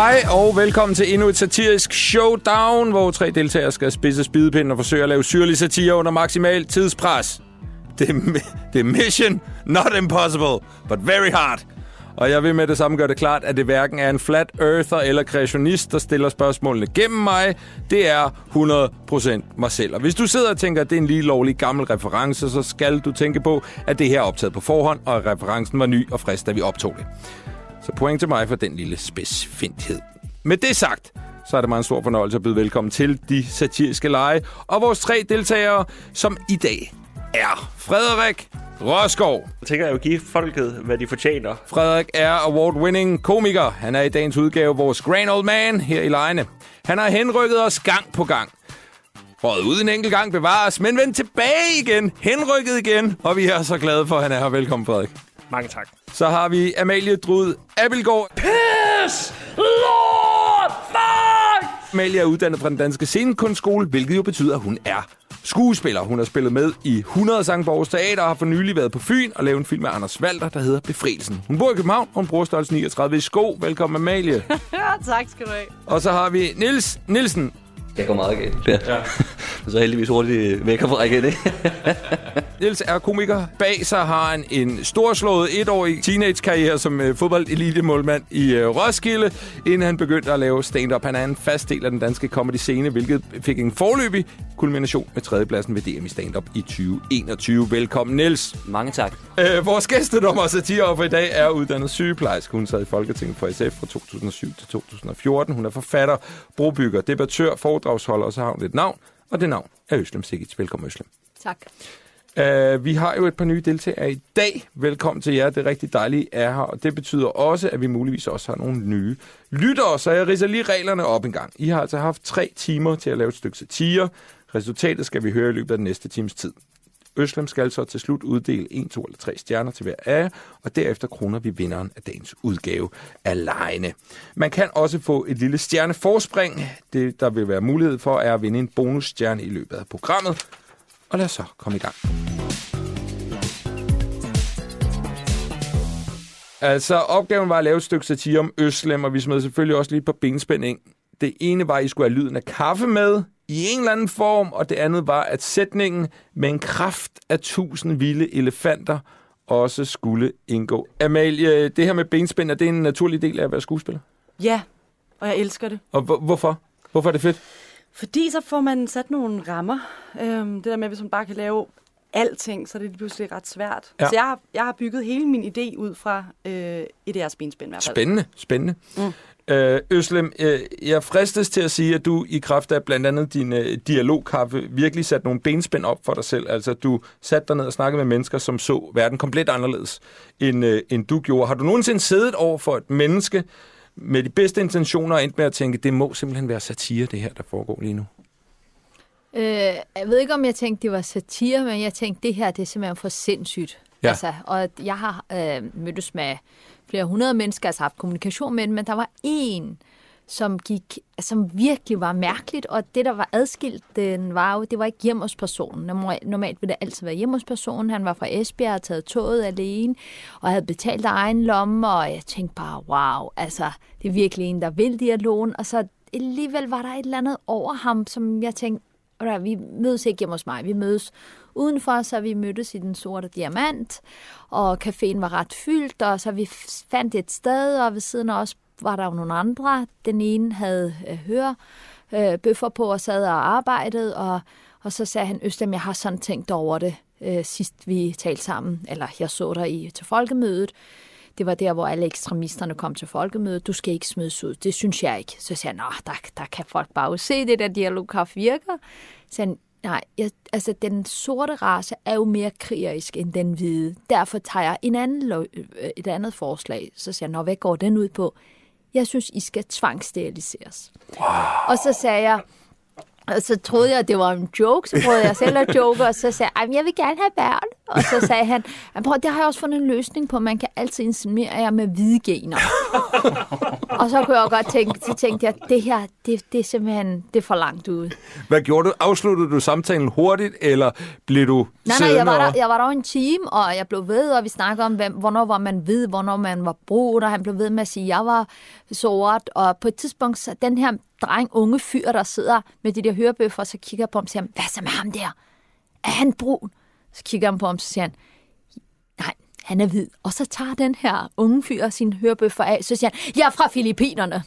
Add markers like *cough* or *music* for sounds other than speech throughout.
Hej og velkommen til endnu et satirisk showdown, hvor tre deltagere skal spidse spidepinden og forsøge at lave syrlig satire under maksimal tidspres. Det er, det er mission, not impossible, but very hard. Og jeg vil med det samme gøre det klart, at det hverken er en flat earther eller kreationist, der stiller spørgsmålene gennem mig. Det er 100% mig selv. Og hvis du sidder og tænker, at det er en lige lovlig gammel reference, så skal du tænke på, at det her er optaget på forhånd, og at referencen var ny og frisk, da vi optog det. Så point til mig for den lille spidsfindighed. Med det sagt, så er det mig en stor fornøjelse at byde velkommen til de satiriske lege. Og vores tre deltagere, som i dag er Frederik Rørskov. Jeg tænker jeg vil give folket, hvad de fortjener. Frederik er award-winning komiker. Han er i dagens udgave vores grand old man her i lejene. Han har henrykket os gang på gang. Røget ud en enkelt gang bevares, men vendt tilbage igen. Henrykket igen. Og vi er så glade for, at han er her. Velkommen, Frederik. Mange tak. Så har vi Amalie Drud Abelgaard. Piss! Lord! Fuck! Amalie er uddannet fra den danske scenekunstskole, hvilket jo betyder, at hun er skuespiller. Hun har spillet med i 100 sange på Aarhus Teater og har for nylig været på Fyn og lavet en film med Anders Walter, der hedder Befrielsen. Hun bor i København, og hun bruger størrelse 39 i sko. Velkommen, Amalie. *laughs* Tak skal du have. og så har vi Nils Nielsen. Det går meget galt. Ja. ja. *laughs* så heldigvis hurtigt væk fra igen, ikke? *laughs* Niels er komiker. Bag sig har han en storslået etårig teenage-karriere som øh, fodbold-elite-målmand i øh, Roskilde, inden han begyndte at lave stand-up. Han er en fast del af den danske comedy-scene, hvilket fik en forløbig kulmination med tredjepladsen ved DM i stand-up i 2021. Velkommen, Niels. Mange tak. Øh, vores gæstedommer og satireoffer i dag er uddannet sygeplejerske. Hun sad i Folketinget for SF fra 2007 til 2014. Hun er forfatter, brobygger, debattør, foredragsholder, og så har hun et navn. Og det navn er Øslem Sikic. Velkommen, Øslem. Tak. Uh, vi har jo et par nye deltagere i dag. Velkommen til jer. Det er rigtig dejligt, at I er her. Og det betyder også, at vi muligvis også har nogle nye lyttere. Så jeg ridser lige reglerne op en gang. I har altså haft tre timer til at lave et stykke satire. Resultatet skal vi høre i løbet af den næste times tid. Øslem skal så til slut uddele 1, 2 eller 3 stjerner til hver af jer, og derefter kroner vi vinderen af dagens udgave af lejene. Man kan også få et lille stjerneforspring. Det, der vil være mulighed for, er at vinde en bonusstjerne i løbet af programmet. Og lad os så komme i gang. Altså, opgaven var at lave et stykke satire om Øslem, og vi smed selvfølgelig også lige på benspænding. Det ene var, at I skulle have lyden af kaffe med i en eller anden form, og det andet var, at sætningen med en kraft af tusind vilde elefanter også skulle indgå. Amalie, det her med benspænd, er det en naturlig del af at være skuespiller? Ja, og jeg elsker det. Og hvor- hvorfor? Hvorfor er det fedt? Fordi så får man sat nogle rammer. Øhm, det der med, hvis man bare kan lave alting, så er det pludselig ret svært. Ja. Så jeg har, jeg har bygget hele min idé ud fra øh, et af jeres benspænd i hvert fald. Spændende, spændende. Mm. Øh, Øslem, øh, jeg fristes til at sige, at du i kraft af blandt andet din øh, dialogkaffe virkelig satte nogle benspænd op for dig selv. Altså, du satte dig ned og snakkede med mennesker, som så verden komplet anderledes, end, øh, end du gjorde. Har du nogensinde siddet over for et menneske med de bedste intentioner og endt med at tænke, det må simpelthen være satire, det her, der foregår lige nu? Øh, jeg ved ikke, om jeg tænkte, det var satire, men jeg tænkte, det her det er simpelthen for sindssygt. Ja. Altså, og jeg har øh, mødtes med flere hundrede mennesker, altså haft kommunikation med dem, men der var en, som gik, som virkelig var mærkeligt, og det, der var adskilt, den var jo, det var ikke hjemme hos personen. Normalt vil det altid være hjemme hos personen. Han var fra Esbjerg og taget toget alene, og havde betalt af egen lomme, og jeg tænkte bare, wow, altså, det er virkelig en, der vil dialogen, og så alligevel var der et eller andet over ham, som jeg tænkte, "Ved vi mødes ikke hjemme hos mig, vi mødes udenfor, så vi mødtes i den sorte diamant, og caféen var ret fyldt, og så vi fandt et sted, og ved siden af os var der jo nogle andre. Den ene havde øh, høre øh, bøffer på og sad og arbejdede, og, og så sagde han, Østem, jeg har sådan tænkt over det, øh, sidst vi talte sammen, eller jeg så dig i, til folkemødet. Det var der, hvor alle ekstremisterne kom til folkemødet. Du skal ikke smides ud. Det synes jeg ikke. Så sagde jeg, der, der kan folk bare se, det der dialogkraft virker. Så sagde han, nej, jeg, altså den sorte race er jo mere krigerisk end den hvide. Derfor tager jeg en anden, øh, et andet forslag. Så siger jeg, nå, hvad går den ud på? Jeg synes, I skal tvangssteriliseres. Wow. Og så sagde jeg, og så troede jeg, at det var en joke, så prøvede jeg selv at joke, og så sagde jeg, "Ej, men jeg vil gerne have børn. Og så sagde han, "Men prøv, det har jeg også fundet en løsning på. Man kan altid inseminere jer med hvide gener. og så kunne jeg godt tænke, så tænkte jeg, det her, det, det er simpelthen det er for langt ude. Hvad gjorde du? Afsluttede du samtalen hurtigt, eller blev du Nej, nej, jeg var, der, jeg var der over en time, og jeg blev ved, og vi snakkede om, hvem, hvornår var man hvid, hvornår man var brun, og han blev ved med at sige, at jeg var sort. Og på et tidspunkt, så den her dreng, unge fyr, der sidder med de der hørebøffer, så kigger på ham og siger, hvad så med ham der? Er han brun? Så kigger jeg på ham, så siger han, nej, han er hvid. Og så tager den her unge fyr sin hørebøffer af, så siger han, jeg er fra Filippinerne.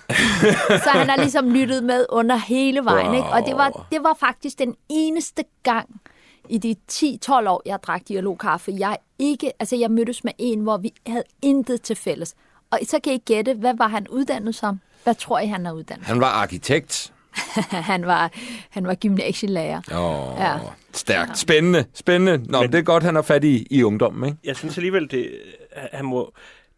så han har ligesom lyttet med under hele vejen. Wow. Ikke? Og det var, det var faktisk den eneste gang i de 10-12 år, jeg drak dialogkaffe, jeg ikke, altså jeg mødtes med en, hvor vi havde intet til fælles. Og så kan I gætte, hvad var han uddannet som? Hvad tror I, han er uddannet? Han var arkitekt. *laughs* han var, han var gymnasielærer. Åh, Ja. stærkt. Spændende, spændende. Nå, men, Men- det er godt, han har fat i, i ungdommen, ikke? Jeg synes alligevel, det, han må,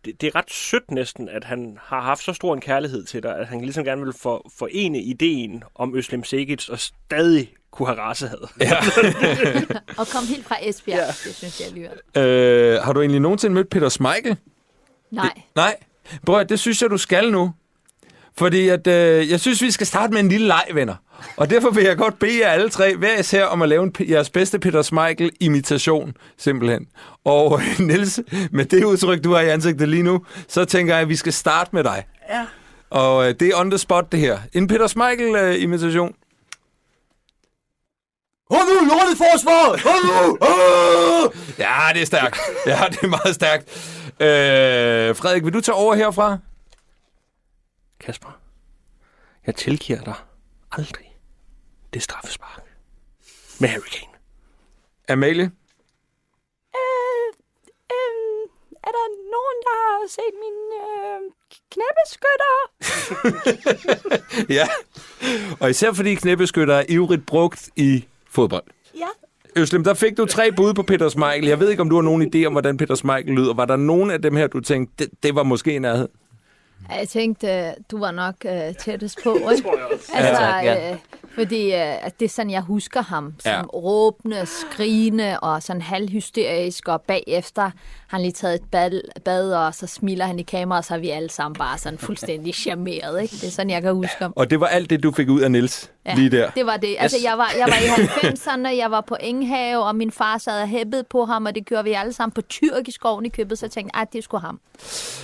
det, det er ret sødt næsten, at han har haft så stor en kærlighed til dig, at han ligesom gerne vil for, forene ideen om Øslem Segic og stadig kunne have racehad. Ja. *laughs* Og kom helt fra Esbjerg, ja. det synes jeg alligevel. Øh, har du egentlig nogensinde mødt Peter Smeichel? Nej. Nej. Bror, det synes jeg, du skal nu. Fordi at, øh, jeg synes, vi skal starte med en lille leg, venner. Og derfor vil jeg godt bede jer alle tre, hver især om at lave en, jeres bedste Peter Smeichel-imitation, simpelthen. Og *laughs* Niels, med det udtryk, du har i ansigtet lige nu, så tænker jeg, at vi skal starte med dig. Ja. Og øh, det er on the spot, det her. En Peter Smeichel-imitation. Hold nu, lortet forsvar! Hold nu! Ja, det er stærkt. Ja, det er meget stærkt. Øh, Frederik, vil du tage over herfra? Kasper, jeg tilgiver dig aldrig det straffespark med Harry Kane. Amalie? Øh, øh, er der nogen, der har set min øh, knæbeskytter? *laughs* Ja. Og især fordi knæbeskytter er ivrigt brugt i fodbold. Ja. Øslem, der fik du tre bud på Peter Smeichel. Jeg ved ikke, om du har nogen idé om, hvordan Peter Smeichel lyder. Var der nogen af dem her, du tænkte, det, det var måske en nærhed? Jeg tænkte, du var nok uh, tættest på, ikke? Altså, Ja, tak, ja. øh, fordi uh, at det er sådan, jeg husker ham. Som Ja. råbende, skrigende og sådan halvhysterisk. Og bagefter har han lige taget et bad, bad, og så smiler han i kameraet, og så er vi alle sammen bare sådan fuldstændig charmeret. Ikke? Det er sådan, jeg kan huske ham. Og det var alt det, du fik ud af Niels ja. lige der. det var det. Altså, jeg var, jeg var i *laughs* 90'erne, jeg var på Enghave, og min far sad og hæppede på ham, og det gjorde vi alle sammen på tyrkisk oven i købet, så jeg tænkte, at det er sgu ham.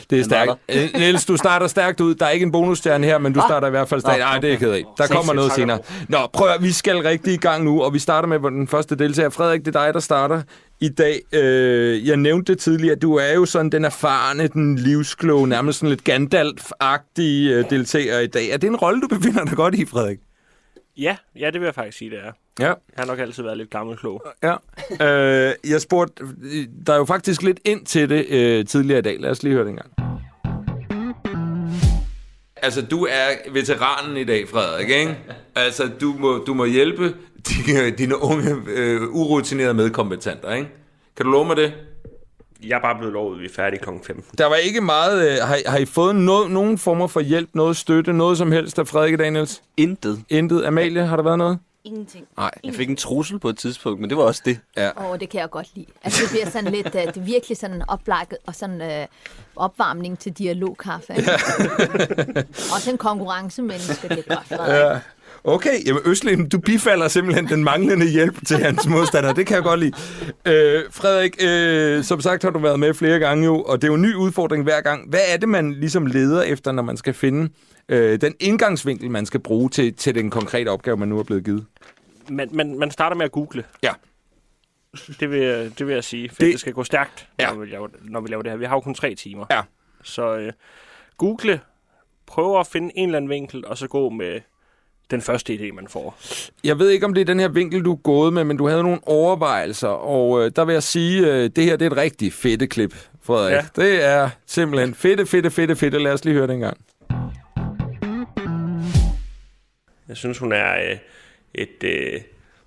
Det er stærkt. Øh, Niels, du starter stærkt ud. Der er ikke en bonusstjerne her, men du starter i hvert fald stærkt. Nej, det er jeg ked af. Der kommer noget senere. Nå, prøv at, vi skal rigtig i gang nu, og vi starter med den første deltager. Frederik, det er dig, der starter i dag. Øh, jeg nævnte det tidligere, du er jo sådan den erfarne, den livskloge, nærmest sådan lidt Gandalf-agtige øh, deltager i dag. Er det en rolle, du befinder dig godt i, Frederik? Ja, ja, det vil jeg faktisk sige, det er. Ja. Jeg har nok altid været lidt gammel klog. Ja. Øh, jeg spurgte, der er jo faktisk lidt ind til det øh, tidligere i dag. Lad os lige høre det en gang. Altså, du er veteranen i dag, Frederik, ikke? Altså, du må, du må hjælpe dine, dine unge, øh, urutinerede medkompetenter, ikke? Kan du love mig det? Jeg er bare blevet lovet, at vi er færdige kl. 15. Der var ikke meget... Øh, har, I- har I fået noget, nogen former for hjælp, noget støtte, noget som helst af Frederik og Daniels? Intet. Intet. Amalie, har der været noget? Ingenting. Nej. Jeg fik en trussel på et tidspunkt, men det var også det. Åh, oh, det kan jeg godt lide. Altså, det bliver sådan lidt, uh, det er virkelig sådan oplagt og sådan uh, opvarmning til dialogkaffe. Ikke? *laughs* Også en konkurrencemenneske, det er godt, Frederik. Ja. Okay, jamen Østlem, du bifalder simpelthen den manglende hjælp til hans modstander. Det kan jeg godt lide. Øh, Frederik, øh, som sagt har du været med flere gange jo, og det er jo en ny udfordring hver gang. Hvad er det, man ligesom leder efter, når man skal finde øh, den indgangsvinkel, man skal bruge til, til den konkrete opgave, man nu er blevet givet? Man, man, man starter med at google. Ja. Det vil, jeg- det vil jeg sige, for Det- det, skal gå stærkt, Ja. når, vi laver, når vi laver det her. Vi har jo kun tre timer. Ja. Så øh, google, prøv at finde en eller anden vinkel, og så gå med den første idé, man får. Jeg ved ikke, om det er den her vinkel, du er gået med, men du havde nogle overvejelser, og øh, der vil jeg sige, øh, det her det er et rigtig fedte klip, Frederik. Ja. Det er simpelthen fedte, fedte, fedte, fedte. Lad os lige høre det en gang. Jeg synes, hun er øh, et øh,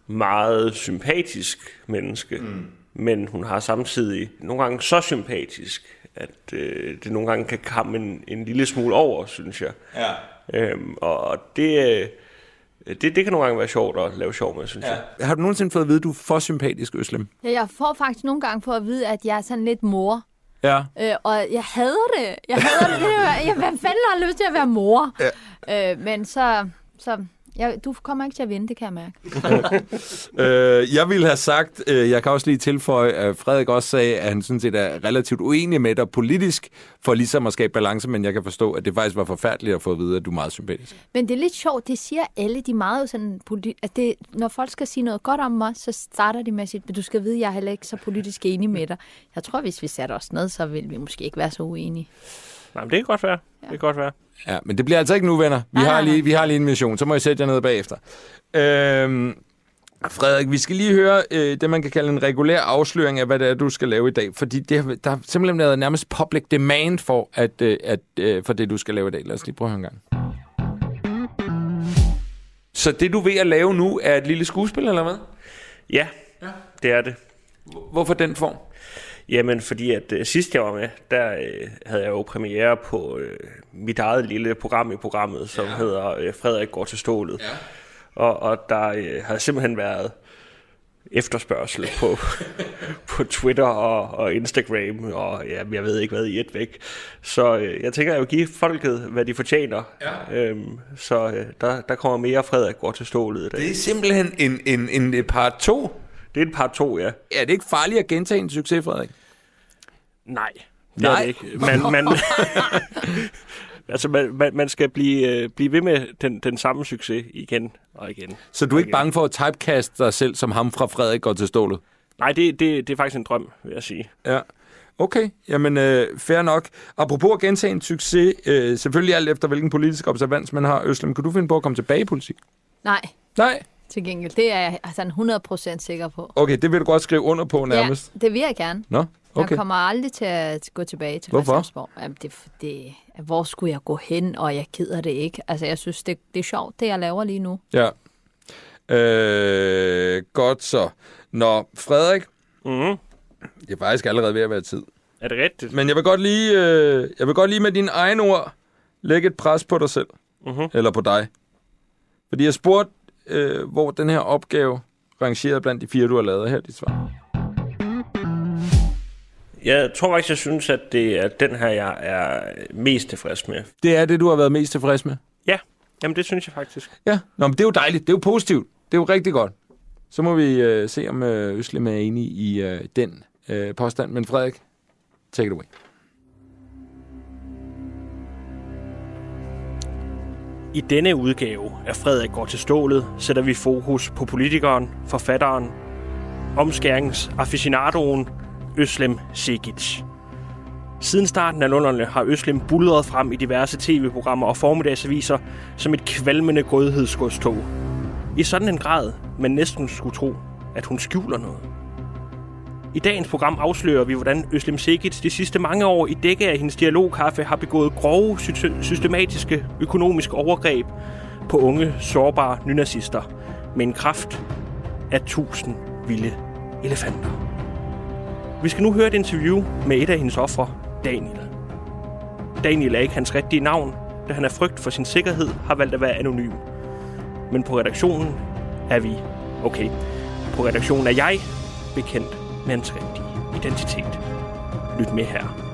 meget sympatisk menneske, mm. men hun har samtidig nogle gange så sympatisk, at øh, det nogle gange kan komme en, en lille smule over, synes jeg. Ja. Øhm, og det, øh, Det, det kan nogle gange være sjovt at lave sjov med, synes ja. jeg. Har du nogensinde fået at vide, at du er for sympatisk, Øslem? Ja, jeg får faktisk nogle gange for at vide, at jeg er sådan lidt mor. Ja. Øh, og jeg hader det. Jeg hader det. jeg, hvad fanden har lyst til at være mor? Ja. Øh, men så... så jeg, du kommer ikke til at vinde, det kan jeg mærke. *laughs* Øh, jeg ville have sagt, øh, jeg kan også lige tilføje, at Frederik også sagde, at han sådan set er relativt uenig med dig politisk, for ligesom at skabe balance, men jeg kan forstå, at det faktisk var forfærdeligt at få at vide, at du er meget sympatisk. Men det er lidt sjovt, det siger alle, de er meget jo sådan, at det, når folk skal sige noget godt om mig, så starter de med at sige, men du skal vide, at jeg er heller ikke så politisk enig med dig. Jeg tror, hvis vi satte os ned, så ville vi måske ikke være så uenige. Nej, men det kan godt være. Det kan godt være. Ja, men det bliver altså ikke nu, venner. Vi, Nej, har, nej, nej. lige, vi har lige en mission, så må I sætte jer ned bagefter. Øhm, Frederik, vi skal lige høre øh, det, man kan kalde en regulær afsløring af, hvad det er, du skal lave i dag. Fordi det, der har simpelthen været nærmest public demand for, at, øh, at, øh, for det, du skal lave i dag. Lad os lige prøve at høre en gang. Så det, du er ved at lave nu, er et lille skuespil, eller hvad? Ja, ja. det er det. Hvorfor den form? Jamen, fordi at øh, sidst jeg var med, der øh, havde jeg jo premiere på øh, mit eget lille program i programmet, som ja. hedder øh, Frederik går til stålet. Ja. Og, og der øh, har simpelthen været efterspørgsel på, *laughs* på Twitter og, og Instagram, og ja, jeg ved ikke hvad i et væk. Så øh, jeg tænker, jeg vil give folket, hvad de fortjener. Ja. Øhm, så øh, der, der kommer mere Frederik går til stålet i dag. Det er simpelthen en, en, en, en part 2. Det er en part 2, ja. Er det ikke farligt at gentage en succes, Frederik? Nej, det Nej. er det ikke. Man, man, *laughs* altså, man, man, man skal blive, øh, blive ved med den, den samme succes igen og igen. Så du er ikke bange for at typecast dig selv som ham fra Frederik går til stålet? Nej, det, det, det er faktisk en drøm, vil jeg sige. Ja. Okay, jamen øh, fair nok. Apropos at gentage en succes, øh, selvfølgelig alt efter hvilken politisk observans man har. Øslem, kan du finde på at komme tilbage i politik? Nej, Nej. Til gengæld. Det er jeg sådan 100% sikker på. Okay, det vil du godt skrive under på nærmest. Ja, det vil jeg gerne. Nå, Okay. Jeg kommer aldrig til at gå tilbage til Hvorfor? Christiansborg. Jamen, det, det, hvor skulle jeg gå hen, og jeg keder det ikke. Altså, jeg synes, det, det er sjovt, det jeg laver lige nu. Ja. Øh, godt så. Nå, Frederik, Mm-hmm. det er faktisk allerede ved at være tid. Er det rigtigt? Men jeg vil godt lige, øh, jeg vil godt lige med dine egne ord lægge et pres på dig selv. Mhm. Eller på dig. Fordi jeg spurgte, øh, hvor den her opgave rangerede blandt de fire, du har lavet. Her er dit svar. Jeg tror faktisk, jeg synes, at det er den her, jeg er mest tilfreds med. Det er det, du har været mest tilfreds med? Ja, jamen det synes jeg faktisk. Ja. Nå, men det er jo dejligt. Det er jo positivt. Det er jo rigtig godt. Så må vi øh, se, om øh, Øslem er enig i øh, den øh, påstand. Men Frederik, take it away. I denne udgave af Frederik går til stålet sætter vi fokus på politikeren, forfatteren, omskæringsaficionadoen Øslem Sigic. Siden starten af nullerne har Øslem bullet frem i diverse tv-programmer og formiddagsaviser som et kvalmende grødhedsgodstog. I sådan en grad, man næsten skulle tro, at hun skjuler noget. I dagens program afslører vi, hvordan Øslem Segic de sidste mange år i dække af hendes dialogkaffe har begået grove, systematiske økonomiske overgreb på unge, sårbare nynazister med en kraft af tusind vilde elefanter. Vi skal nu høre et interview med et af hendes ofre, Daniel. Daniel er ikke hans rigtige navn, da han af frygt for sin sikkerhed har valgt at være anonym. Men på redaktionen er vi, okay, på redaktionen er jeg bekendt med hans rigtige identitet. Lyt med her.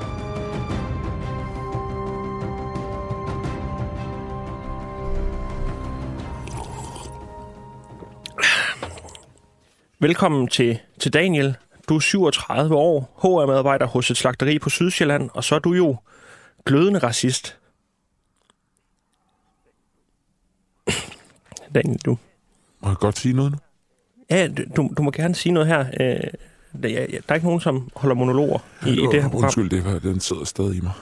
Velkommen til, til Daniel. Du er 37 år, HR-medarbejder hos et slagteri på Sydsjælland, og så er du jo glødende racist. *coughs* Daniel, du, Må jeg godt sige noget nu? Ja, du, du må gerne sige noget her. Øh, der, ja, der er ikke nogen, som holder monologer i, i det her program. Undskyld, det var, den sidder stadig i mig.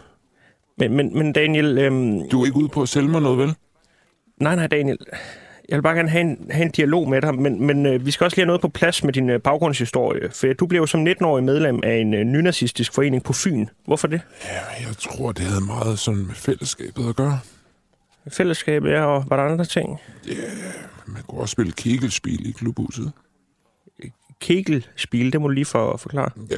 Men, men, men Daniel... Øhm, Du er ikke ude på at sælge mig noget, vel? nej, nej, Daniel. Jeg vil bare gerne have en, have en dialog med dig, men, men øh, vi skal også lige have noget på plads med din øh, baggrundshistorie. For du blev jo som 19-årig medlem af en øh, nynazistisk forening på Fyn. Hvorfor det? Ja, jeg tror, det havde meget sådan med fællesskabet at gøre. Fællesskabet er, og var der andre ting? Man kunne også spille kegelspil i klubhuset. Kegelspil, det må du lige for, forklare. Ja,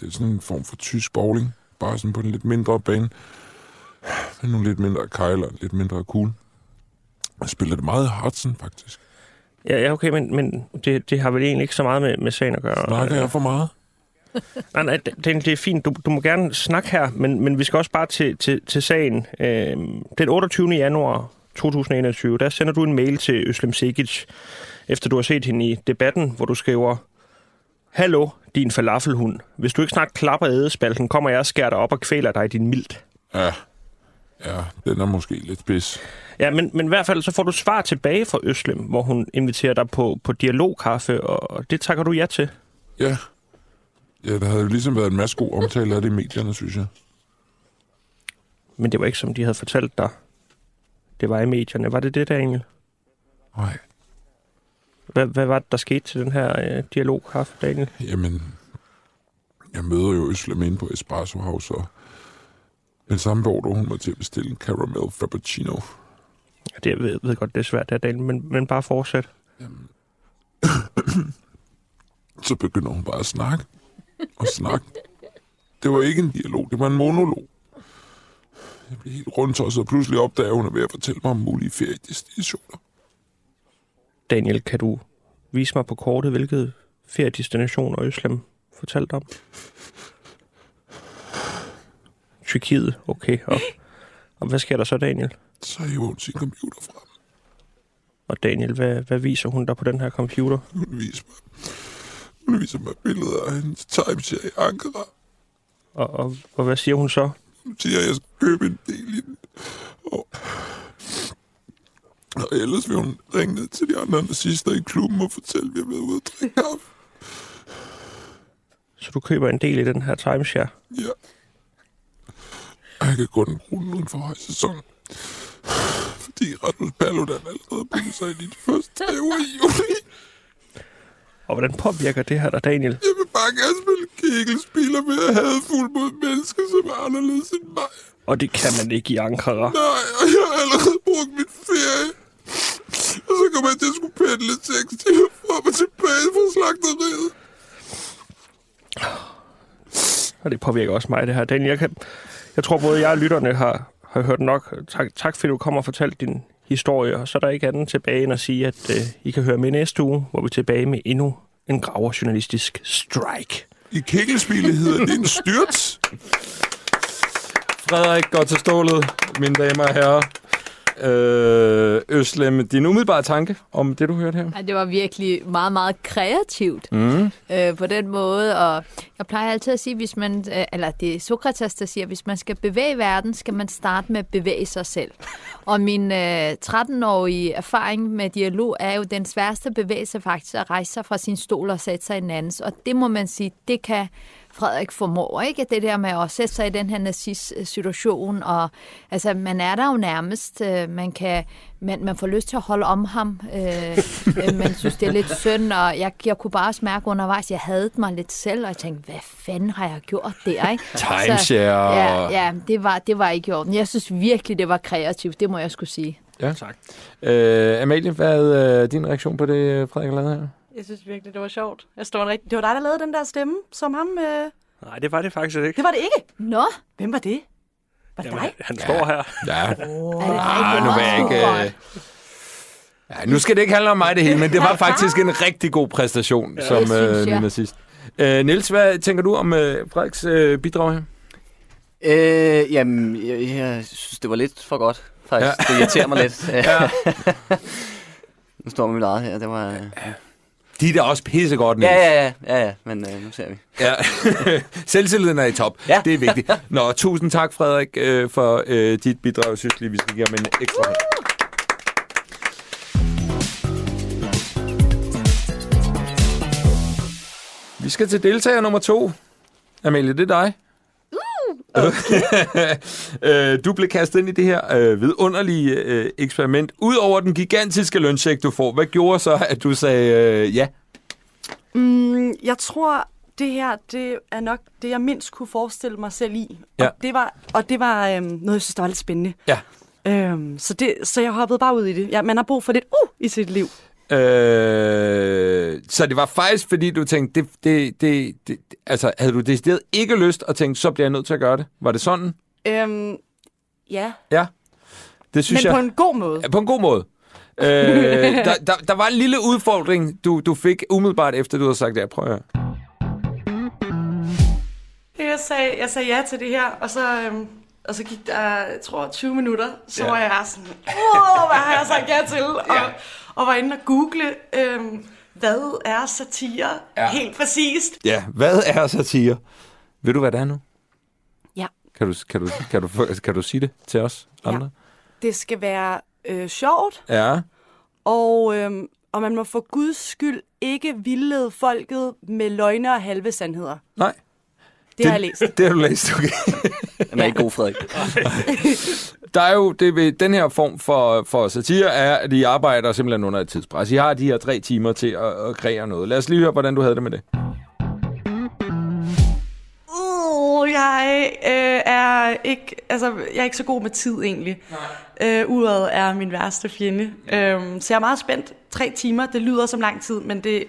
det er sådan en form for tysk bowling. Bare sådan på en lidt mindre bane. Med nogle lidt mindre kejler, lidt mindre kugle. Jeg spiller det meget Hudson, faktisk. Ja, ja okay, men, men det, det har vel egentlig ikke så meget med, med sagen at gøre. Snakker jeg for meget? *laughs* Nej, nej, det, det er fint. Du, du må gerne snakke her, men, men vi skal også bare til, til, til sagen. Øhm, den 28. januar 2021, der sender du en mail til Øslem Sekic, efter du har set hende i debatten, hvor du skriver, Hallo, din falafelhund. Hvis du ikke snart klapper ædespalten, kommer jeg og skærer dig op og kvæler dig i din mildt. Ja. Ja, den er måske lidt spids. Ja, men, men i hvert fald så får du svar tilbage fra Øslem, hvor hun inviterer dig på, på dialogkaffe, og det takker du ja til. Ja. Ja, der havde jo ligesom været en masse god omtale af det i medierne, synes jeg. Men det var ikke, som de havde fortalt dig. Det var i medierne. Var det det, Daniel? Nej. Hvad, hvad var det, der skete til den her øh, dialogkaffe, Daniel? Jamen, jeg møder jo Øslem inde på Espresso House, og den samme beordrer hun mig til at bestille en caramel frappuccino. Ja, Det jeg ved, ved godt, det er svært, det er, Daniel, men, men bare fortsæt. *coughs* Så begynder hun bare at snakke og snakke. Det var ikke en dialog, det var en monolog. Jeg blev helt rundt og så pludselig opdager hun er ved at fortælle mig om mulige feriedestinationer. Daniel, kan du vise mig på kortet, hvilket feriedestination Øslem fortalte om? Tyrkiet, okay. Og, og hvad sker der så, Daniel? Så hiver hun sin computer frem. Og Daniel, hvad, hvad viser hun der på den her computer? Hun viser mig, hun viser mig billeder af hendes timeshare i Ankara. Og, og, og hvad siger hun så? Hun siger, at jeg skal købe en del i den. Og, og ellers vil hun ringe ned til de andre nazister i klubben og fortælle, at vi har været ude at drikke kaffe. Så du køber en del i den her timeshare? Ja. Og jeg kan kun bruge den uden for højsæson. Fordi Rasmus Paludan allerede bygget sig ind i de første *laughs* tre uger i juli. Og hvordan påvirker det her dig, Daniel? Jeg vil bare gerne spille kægelspil og være hadfuld mod mennesker, som er anderledes end mig. Og det kan man ikke i Ankara. Nej, og jeg har allerede brugt min ferie. Og så kommer jeg til at skulle pendle 6 timer frem og tilbage fra slagteriet. Og det påvirker også mig, det her. Daniel, jeg, kan, jeg tror både jeg og lytterne har, har hørt nok. Tak, tak fordi du kommer og fortalte din historie. Og så er der ikke andet tilbage end at sige, at øh, I kan høre med næste uge, hvor vi er tilbage med endnu en graverjournalistisk strike. I kægelspillet hedder det en styrt. Frederik går til stålet, mine damer og herrer. Øh, Øslem, din umiddelbare tanke om det, du hørte her? Ja, det var virkelig meget, meget kreativt Mm. øh, på den måde. Og jeg plejer altid at sige, hvis man, øh, eller det er Sokrates, der siger, hvis man skal bevæge verden, skal man starte med at bevæge sig selv. Og min øh, 13-årige erfaring med dialog er jo den sværeste bevægelse faktisk at rejse sig fra sin stol og sætte sig i en andens. Og det må man sige, det kan Frederik formår, ikke? Det der med at sætte sig i den her nazist-situation, og altså, man er der jo nærmest, øh, man kan, man, man får lyst til at holde om ham, øh, øh, man synes, det er lidt synd, og jeg, jeg kunne bare også mærke undervejs, jeg havde mig lidt selv, og jeg tænkte, hvad fanden har jeg gjort der, ikke? Timeshare. Ja, ja det, var, det var ikke i orden. Jeg synes virkelig, det var kreativt, det må jeg skulle sige. Ja. Tak. Øh, Amalie, hvad er din reaktion på det, Frederik har lavet her? Jeg synes virkelig, det var sjovt. Jeg står en rigtig... Det var dig, der lavede den der stemme, som ham... Øh... Nej, det var det faktisk ikke. Det var det ikke. Nå, Hvem var det? Var det Jamen, dig? han står her. Ja. det Ah, nu vil jeg ikke... Øh... Ja, nu skal det ikke handle om mig det hele, men det var faktisk en rigtig god præstation ja, som øh, jeg. ny nazist. Øh, Niels, hvad tænker du om øh, Frederiks øh, bidrag her? Øh, jamen, jeg, jeg synes, det var lidt for godt, faktisk. Ja. Det irriterer mig lidt. *laughs* Ja. *laughs* nu står man mit eget her. Det var... De er da også pissegodt, Niels. Ja, ja, ja, ja, ja, men øh, nu ser vi. Ja. *laughs* Selvtilliden er i top. Ja. Det er vigtigt. *laughs* Nå, tusind tak, Frederik, øh, for øh, dit bidrag. Jeg synes lige, vi skal give ham en ekstra hånd. Vi skal til deltager nummer to. Amalie, det er dig. *laughs* øh, du blev kastet ind i det her øh, vidunderlige øh, eksperiment. Udover den gigantiske løncheck, du får, hvad gjorde så, at du sagde øh, ja? Mm, jeg tror, det her det er nok det, jeg mindst kunne forestille mig selv i. Ja. Og det var, og det var øhm, noget, jeg synes, der var lidt spændende. Ja. Øhm, så, det, så jeg hoppede bare ud i det. Ja, man har brug for lidt uh i sit liv. Øh, så det var faktisk, fordi du tænkte, det, det, det, det, altså havde du decideret ikke lyst og tænkt, så bliver jeg nødt til at gøre det? Var det sådan? Øhm, ja, Ja. Det synes men jeg. på en god måde. Ja, på en god måde. *laughs* der, der, der var en lille udfordring, du, du fik umiddelbart efter, du havde sagt det. Prøv at høre. Jeg sagde, jeg sagde ja til det her, og så, øhm, og så gik der, jeg tror, 20 minutter, så Ja. var jeg sådan, wow, hvad har jeg sagt ja til? Og, og var inde og google, øhm, hvad er satire? Ja. Ja. Helt præcist. Ja, hvad er satire? Ved du, hvad det er nu? Ja. Kan du, kan du, kan du, kan du, kan du sige det til os andre? Det skal være øh, sjovt, Ja. og, øhm, og man må for guds skyld ikke vildlede folket med løgne og halve sandheder. Nej. Det, det har jeg læst. Det har du læst, okay. *laughs* Den er ikke god, Frederik. *laughs* Der er jo, det ved, den her form for, for satire er, at I arbejder simpelthen under et tidspres. I har de her tre timer til at, at kreere noget. Lad os lige høre, hvordan du havde det med det. Uh, jeg øh, er ikke, altså, jeg er ikke så god med tid egentlig. Øh, uret er min værste fjende. Øh, så jeg er meget spændt. Tre timer, det lyder som lang tid, men det...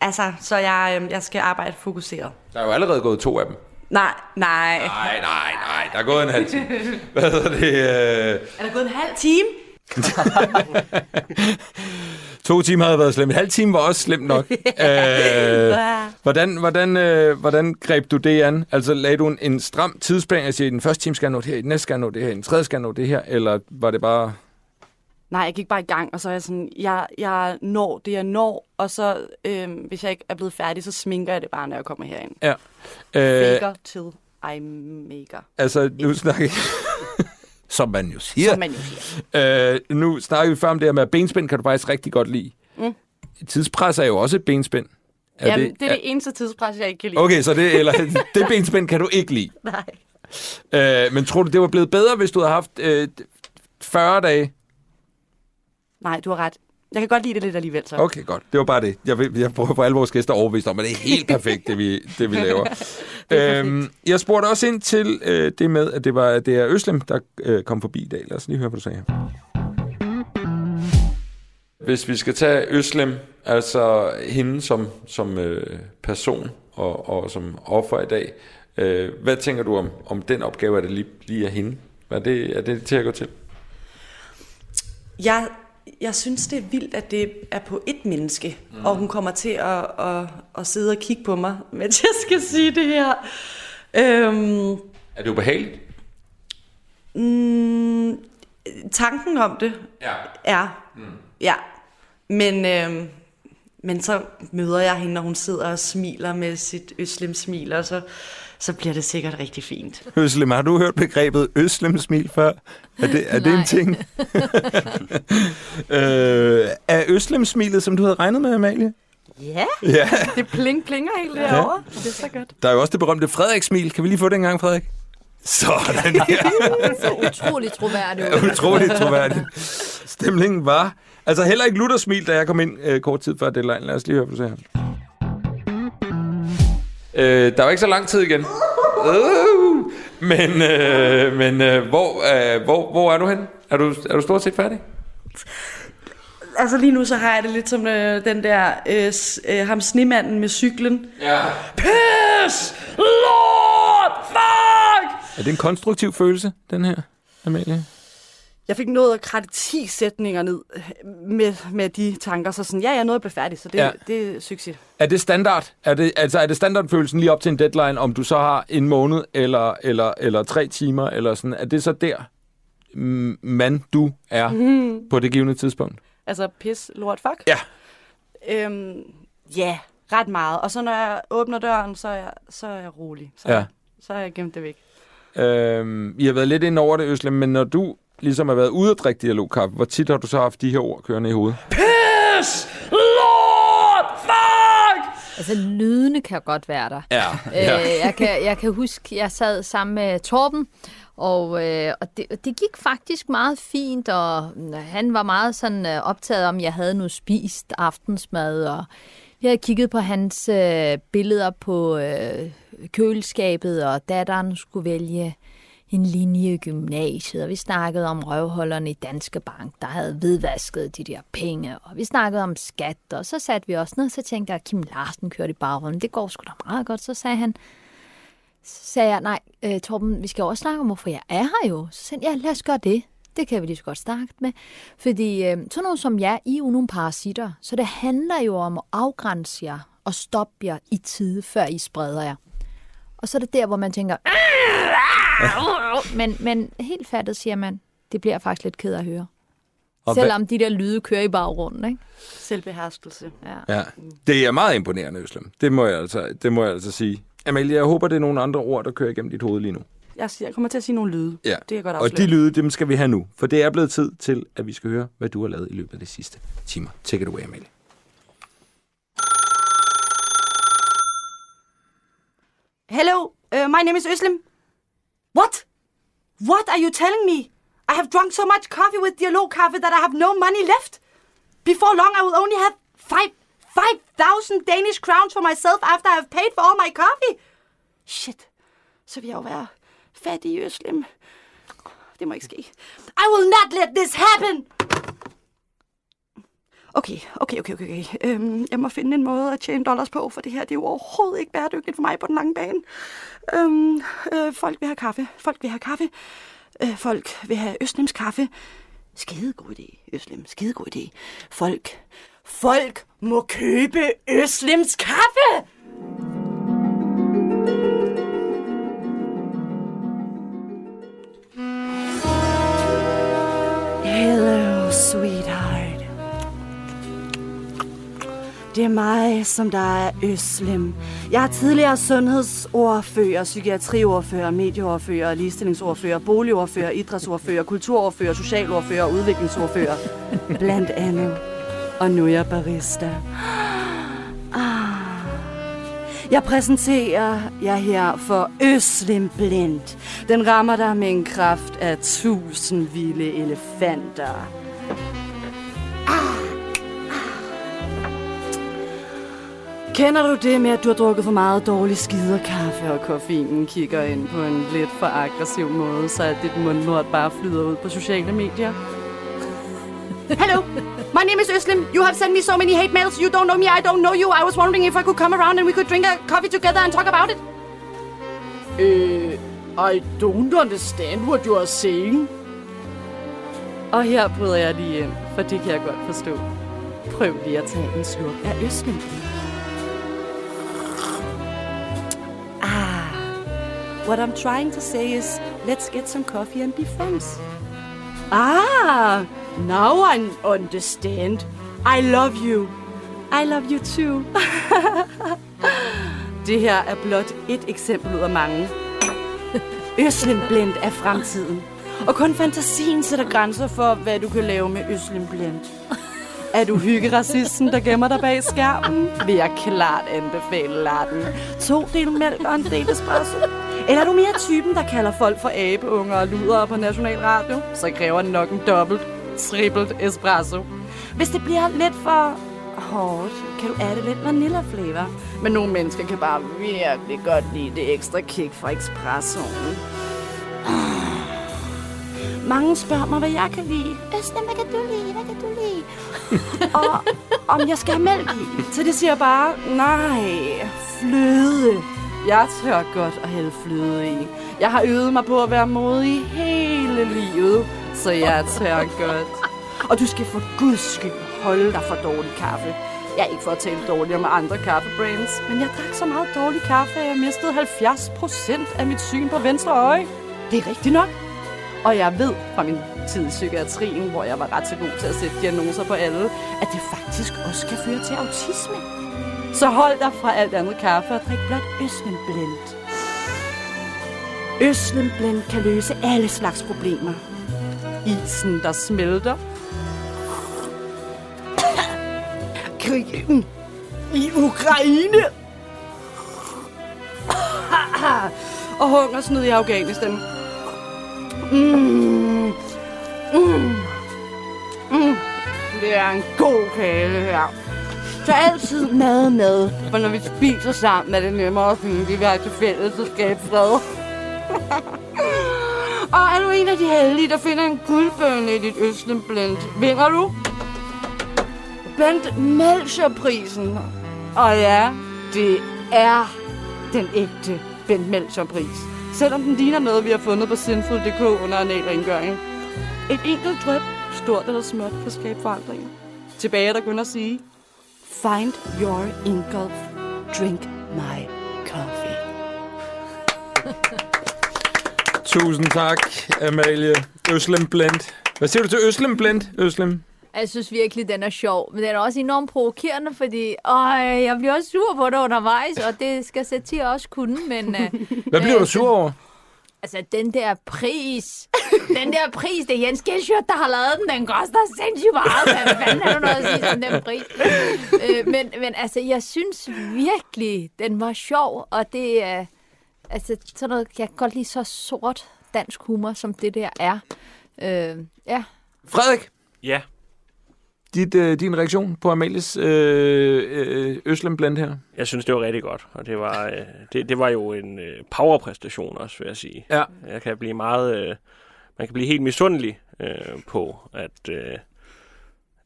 Altså, så jeg, øh, jeg skal arbejde fokuseret. Der er jo allerede gået to af dem. Nej, nej. Nej, nej, nej. Der er gået en halv time. Hvad hedder det? Øh... Er der gået en halv time? *laughs* To timer havde været slemt. En halv time var også slemt nok. *laughs* øh, hvordan, hvordan, øh, hvordan greb du det an? Altså, lagde du en, en stram tidsplan og siger, i den første time skal jeg nå det her, i den næste skal jeg nå det her, i den tredje skal jeg nå det her, eller var det bare... Nej, jeg gik bare i gang, og så er jeg sådan, jeg, jeg når det, jeg når, og så, øh, hvis jeg ikke er blevet færdig, så sminker jeg det bare, når jeg kommer herind. Ja. Øh, Faker til I maker, altså, nu snakker *laughs* Som man jo siger. som man jo siger. Øh, nu snakker vi før om det her med, at benspænd kan du faktisk rigtig godt lide. Mm. Tidspres er jo også et benspænd. Er Jamen, det, det er det eneste tidspres, jeg ikke kan lide. Okay, så det, eller, det benspænd kan du ikke lide. *laughs* Nej. Øh, men tror du, det var blevet bedre, hvis du havde haft øh, 40 dage? Nej, du har ret. Jeg kan godt lide det lidt alligevel, så. Okay, godt. Det var bare det. Jeg, vil, jeg prøver på alle vores gæster overbevist om, at det er helt perfekt, det vi, det vi laver. *laughs* øhm, jeg spurgte også ind til øh, det med, at det var det er Øslem, der øh, kom forbi i dag. Lad os lige høre, hvad du sagde her. Hvis vi skal tage Øslem, altså hende som, som øh, person og, og som offer i dag, øh, hvad tænker du om, om den opgave, at det lige, lige er hende? Er det, er det til at gå til? Jeg, jeg synes, det er vildt, at det er på et menneske, mm. og hun kommer til at, at, at sidde og kigge på mig, *laughs* mens jeg skal sige det her. Øhm, Er det ubehageligt? mm, tanken om det Ja. er, mm. ja. Men, øhm, men så møder jeg hende, når hun sidder og smiler med sit øslem-smil, og så, så bliver det sikkert rigtig fint. Øslem, har du hørt begrebet Øslem-smil før? Er det, er det en ting? *laughs* øh, er Øslem-smilet, som du havde regnet med, Amalie? Ja, Ja. det pling plinger helt derovre. Det er så godt. Der er jo også det berømte Frederik-smil. Kan vi lige få det en gang, Frederik? Sådan *laughs* her. Så utroligt troværdigt. Utroligt troværdigt. Stemningen var... Altså heller ikke Luther smil, da jeg kom ind øh, kort tid før deadline. Lad os lige høre, hvad du siger. Øh, der var ikke så lang tid igen. Øh, men øh, men øh, hvor, øh, hvor, hvor er du hen? Er du, er du stort set færdig? Altså lige nu, så har jeg det lidt som øh, den der, øh, s- øh, ham snemanden med cyklen. Ja. Piss! Lord! Fuck! Er det en konstruktiv følelse, den her, Amalie? Jeg fik nået at kratte 10 sætninger ned øh, med, med de tanker, så sådan, ja, jeg nåede at blive færdig, så det, Ja. det er succes. Er det standard? Er det, altså, er det standardfølelsen lige op til en deadline, om du så har en måned eller, eller, eller tre timer, eller sådan? Er det så der, mm, man, du er mm. på det givende tidspunkt? Altså, pis, lort, fuck. Ja. Øhm, ja, ret meget. Og så når jeg åbner døren, så er jeg, så er jeg rolig. Så, Ja. så har jeg gemt det væk. Øhm, I har været lidt ind over det, Øslem, men når du ligesom har været ude at drikke dialogkaffe, hvor tit har du så haft de her ord kørende i hovedet? Piss! Lord! Fuck! Altså, lydene kan godt være der. Ja. Øh, jeg, kan, jeg kan huske, jeg sad sammen med Torben, og, øh, og det, det gik faktisk meget fint, og han var meget sådan øh, optaget om, jeg havde nu spist aftensmad, og vi havde kigget på hans øh, billeder på øh, køleskabet, og datteren skulle vælge en linje i gymnasiet, og vi snakkede om røvholderne i Danske Bank, der havde hvidvasket de der penge, og vi snakkede om skat, og så satte vi også ned, og så tænkte jeg, at Kim Larsen kørte i baggrunden, det går sgu da meget godt, så sagde han, så sagde jeg, nej, øh, Torben, vi skal også snakke om, hvorfor jeg er her jo. Så sagde jeg, ja, lad os gøre det. Det kan vi lige så godt starte med. Fordi øh, sådan noget som jer, I er jo nogle parasitter. Så det handler jo om at afgrænse jer og stoppe jer i tide, før I spreder jer. Og så er det der, hvor man tænker... Men, men helt fattet siger man, det bliver faktisk lidt ked at høre. Og Selvom de der lyde kører i baggrunden, ikke? Selvbeherskelse. Ja. Ja, det er meget imponerende, Øslem. Det må jeg altså, det må jeg altså sige. Amalie, jeg håber, det er nogle andre ord, der kører igennem dit hoved lige nu. Jeg, siger, jeg kommer til at sige nogle lyde. Ja. Det jeg godt Og afsløre. de lyde, dem skal vi have nu. For det er blevet tid til, at vi skal høre, hvad du har lavet i løbet af de sidste timer. Take it away, Amalie. Hello, uh, my name is Özlem. What? What are you telling me? I have drunk so much coffee with Dialog Coffee that I have no money left. Before long, I will only have five, 5,000 Danish crowns for myself after I have paid for all my coffee. Shit, så vil jeg jo være fattig i Det må ikke ske. I will not let this happen! Okay, okay, okay, okay. Øhm, jeg må finde en måde at tjene dollars på, for det her det er jo overhovedet ikke bæredygtigt for mig på den lange bane. Øhm, øh, folk vil have kaffe. Folk vil have kaffe. Øh, folk vil have Østlems kaffe. Skide god idé, Østlem, Skide god idé. Folk, folk må købe Østlems kaffe! Det er mig, som der er Øslem. Jeg er tidligere sundhedsordfører, psykiatriordfører, medieordfører, ligestillingsordfører, boligordfører, idrætsordfører, kulturordfører, socialordfører og udviklingsordfører. Blandt andet. Og nu er jeg barista. Ah. Jeg præsenterer jer her for Øslem Blind. Den rammer dig med en kraft af tusind vilde elefanter. Kender du det med, at du har drukket for meget dårlig skiderkaffe, og koffeinen kigger ind på en lidt for aggressiv måde, så at dit mundlort bare flyder ud på sociale medier? Hello, my name is Øslem. You have sent me so many hate mails. You don't know me, I don't know you. I was wondering if I could come around and we could drink a coffee together and talk about it. Uh, I don't understand what you are saying. Og her bryder jeg lige ind, for det kan jeg godt forstå. Prøv lige at tage en slurk af Øslem. What I'm trying to say is, let's get some coffee and be friends. Ah, now I understand. I love you. I love you too. *laughs* det her er blot et eksempel ud af mange. Øslem Blend er fremtiden. Og kun fantasien sætter grænser for, hvad du kan lave med Øslem Blend. Er du hyggeracisten, der gemmer dig bag skærmen? Vil jeg klart anbefale latten. To del mælk og en del espresso. Eller er du mere typen, der kalder folk for abeunger og luder på National Radio? Så kræver den nok en dobbelt, trippelt espresso. Hvis det bliver lidt for hårdt, kan du adde lidt vanilla flavor. Men nogle mennesker kan bare virkelig godt lide det ekstra kick fra espressoen. Mange spørger mig, hvad jeg kan lide. Østen, hvad kan du lide? Hvad kan du lide? *laughs* og om jeg skal have mælk i. Så det siger jeg bare, nej, fløde. Jeg tør godt at hælde fløde i. Jeg har øvet mig på at være modig hele livet, så jeg tør godt. Og du skal for guds skyld holde dig for dårlig kaffe. Jeg er ikke for at tale dårligt om andre kaffebrands, men jeg drak så meget dårlig kaffe, at jeg mistede 70 procent af mit syn på venstre øje. Det er rigtigt nok. Og jeg ved fra min tid i psykiatrien, hvor jeg var ret så god til at sætte diagnoser på alle, at det faktisk også kan føre til autisme. Så hold dig fra alt andet kaffe og drik blot Øslem Blend. Øslem Blend kan løse alle slags problemer. Isen, der smelter. Krigen i Ukraine. og hungersnød i Afghanistan. Mm. Mm. Mm. Det er en god kage, her. Så altid mad med, for når vi spiser sammen, er det nemmere at finde det, vi har til fælles og skabe fred. *laughs* og er du en af de heldige, der finder en guldbønne i dit Østenblend, vinder du Bent Melcher-prisen. Og ja, det er den ægte Bent Melcher-pris. Selvom den ligner noget, vi har fundet på Sinful.dk under en rengøring. Et enkelt drøb, stort eller småt, kan skabe forandringer. Tilbage er der kun at sige, find your engulf, drink my coffee. *laughs* Tusind tak, Amalie. Øslem Blend. Hvad siger du til Øslem Blend, Øslem? Jeg synes virkelig, den er sjov, men den er også enormt provokerende, fordi øh, jeg bliver også sur på det undervejs, og det skal satire også kunne, men... Øh, Hvad bliver du sur over? Altså, den der pris, den der pris, det er Jens Gelsjøt, der har lavet den, den koster sindssygt meget. Hvad fanden er du noget at sige om den pris? Øh, men, men altså, jeg synes virkelig, den var sjov, og det er... altså, sådan noget, jeg kan godt lide så sort dansk humor, som det der er. Øh, ja, Frederik, Ja, dit, øh, din reaktion på Amalies øh, øh, Blend her? jeg synes, det var rigtig godt. Og det var, øh, det, det var jo en øh, powerpræstation også, vil jeg sige. Ja. Jeg kan blive meget... Øh, man kan blive helt misundelig øh, på, at, øh,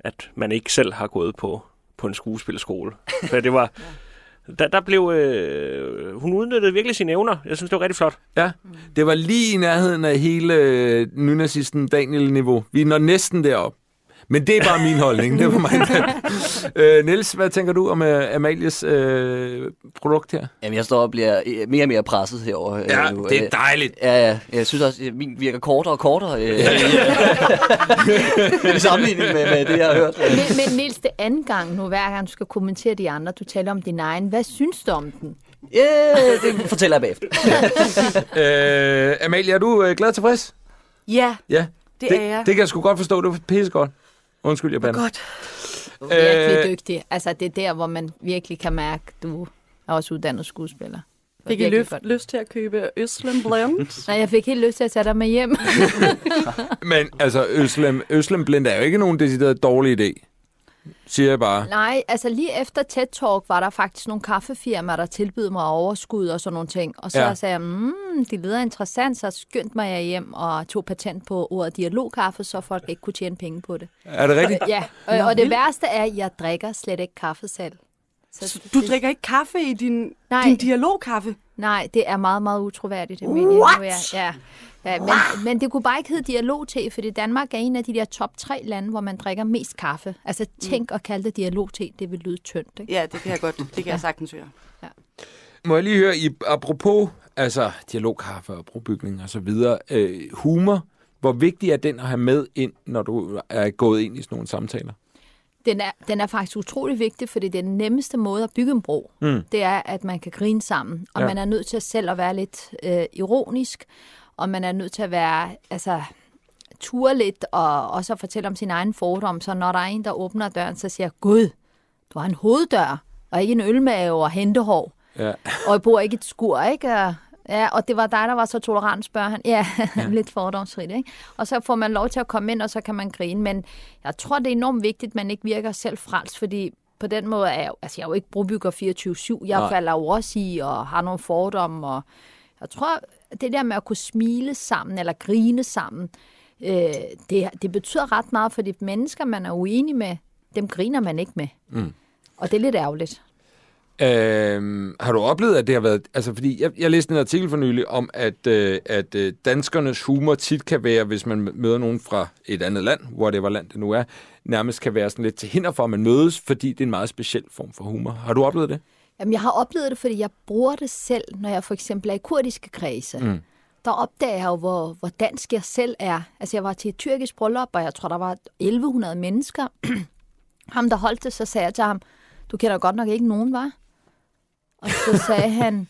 at man ikke selv har gået på, på en skuespilskole. For det var... *laughs* Der, der blev... Øh, hun udnyttede virkelig sine evner. Jeg synes, det var rigtig flot. Ja, det var lige i nærheden af hele øh, nynazisten Daniel-niveau. Vi når næsten derop. Men det er bare min holdning. Det var mig. *laughs* øh, Niels, hvad tænker du om øh, Amalies øh, produkt her? Jamen, jeg står og bliver øh, mere og mere presset herover Ja, nu. det er Øh, dejligt. Ja, ja. Jeg synes også, at min virker kortere og kortere øh, *laughs* i sammenligning med, med det, jeg har hørt. men, men Niels, det anden gang nu, hver gang du skal kommentere de andre, du taler om din egen. Hvad synes du om den? Ja, det fortæller jeg bagefter. *laughs* Øh, Amalie, er du øh, glad og tilfreds? Ja, Ja. det, det, er jeg. det kan jeg sgu godt forstå. Det var pissegodt. Undskyld, jeg bander. Godt. Du er virkelig Øh, dygtig. Altså, det er der, hvor man virkelig kan mærke, du er også uddannet skuespiller. Fik I virkelig lyst, godt. lyst til at købe Øslem Blend? *laughs* Nej, jeg fik helt lyst til at tage dig med hjem. *laughs* Men altså, Øslem, Øslem Blend er jo ikke nogen decideret dårlig idé. Siger jeg bare. Nej, altså lige efter TED Talk var der faktisk nogle kaffefirmaer, der tilbød mig overskud og sådan nogle ting. Og så Ja. sagde jeg, mm, det lyder interessant, så skyndte mig jeg hjem og tog patent på ordet dialogkaffe, så folk ikke kunne tjene penge på det. Er det rigtigt? Ja, og, og det værste er, at jeg drikker slet ikke kaffe selv. Så Du drikker ikke kaffe i din, Nej. din dialogkaffe? Nej, det er meget, meget utroværdigt, Emilie. Nu er jeg, ja. Ja, men, men det kunne bare ikke hedde dialogte, fordi Danmark er en af de der top tre lande, hvor man drikker mest kaffe. Altså tænk at kalde det dialogte, det vil lyde tyndt. Ikke? Ja, det kan jeg godt. Det kan jeg *laughs* sagtens høre. Må jeg lige høre, i, apropos altså, dialogkaffe og brobygning og så videre, øh, humor, hvor vigtig er den at have med ind, når du er gået ind i sådan nogle samtaler? Den er, den er faktisk utrolig vigtig, fordi det er den nemmeste måde at bygge en bro. Mm. Det er, at man kan grine sammen, og Ja. man er nødt til at selv at være lidt øh, ironisk, og man er nødt til at være, altså, ture lidt, og også at fortælle om sin egen fordom. Så når der er en, der åbner døren, så siger Gud, du har en hoveddør, og ikke en ølmave og hentehår. Ja. Og jeg bor ikke et skur, ikke? Ja, og det var dig, der var så tolerant, spørger han. Ja, *laughs* ja. lidt fordomsfrit, ikke? Og så får man lov til at komme ind, og så kan man grine. Men jeg tror, det er enormt vigtigt, at man ikke virker selv frelst, fordi på den måde er jeg, altså jeg er jo ikke brobygger 24-7. Jeg Nej. falder jo også i og har nogle fordomme. Og jeg tror, det der med at kunne smile sammen eller grine sammen, øh, det, det betyder ret meget, for de mennesker, man er uenig med, dem griner man ikke med. Mm. Og det er lidt ærgerligt. Øhm, har du oplevet, at det har været... Altså, fordi jeg, jeg læste en artikel for nylig om, at, øh, at øh, danskernes humor tit kan være, hvis man møder nogen fra et andet land, hvor det var land det nu er, nærmest kan være sådan lidt til hinder for, at man mødes, fordi det er en meget speciel form for humor. Har du oplevet det? Jamen, jeg har oplevet det, fordi jeg bruger det selv, når jeg for eksempel er i kurdiske kredse. Mm. Der opdager jeg jo, hvor, hvor dansk jeg selv er. Altså, jeg var til et tyrkisk bryllup, og jeg tror, der var 1100 mennesker. *clears throat* ham, der holdt det, så sagde jeg til ham, du kender godt nok ikke nogen, var? Og så sagde han,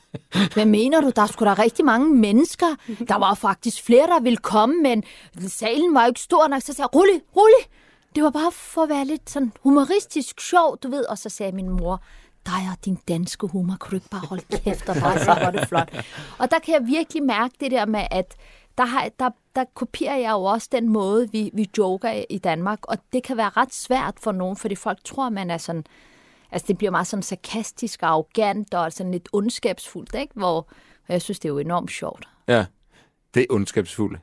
hvad mener du? Der skulle der da rigtig mange mennesker. Der var faktisk flere, der ville komme, men salen var jo ikke stor nok. Så sagde jeg, rolig, rolig. Det var bare for at være lidt sådan humoristisk sjov, du ved. Og så sagde min mor, dig og din danske humor, kunne du ikke bare holde kæft og bare sige, hvor det flot. Og der kan jeg virkelig mærke det der med, at der, har, der, der kopierer jeg jo også den måde, vi, vi joker i- i Danmark. Og det kan være ret svært for nogen, fordi folk tror, man er sådan... Altså, det bliver meget sådan sarkastisk og arrogant og sådan lidt ondskabsfuldt, ikke? Hvor og jeg synes, det er jo enormt sjovt. Ja. Det er ondskabsfuldt.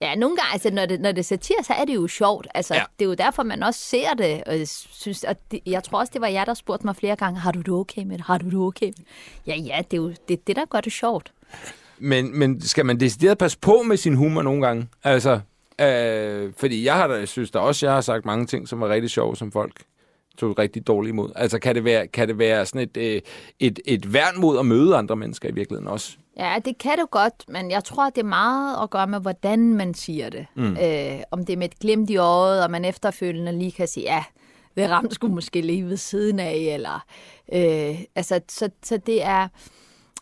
Ja, nogle gange, altså, når det, når det er så er det jo sjovt. Altså, Ja. det er jo derfor, man også ser det. Og jeg, synes, at det, jeg tror også, det var jer, der spurgte mig flere gange, har du det okay med det? Har du det okay med det? Ja, ja, det er jo det, det der gør det sjovt. Men, men skal man decideret passe på med sin humor nogle gange? Altså, Øh, fordi jeg har da, jeg synes da også, jeg har sagt mange ting, som var rigtig sjove, som folk tog rigtig dårligt imod. Altså, kan det være, kan det være sådan et, øh, et, et værn mod at møde andre mennesker i virkeligheden også? Ja, det kan du godt, men jeg tror, det er meget at gøre med, hvordan man siger det. Mm. Øh, om det er med et glimt i øjet, og man efterfølgende lige kan sige, ja, det ramte skulle måske lige ved siden af, eller... Øh, altså, så, så det er...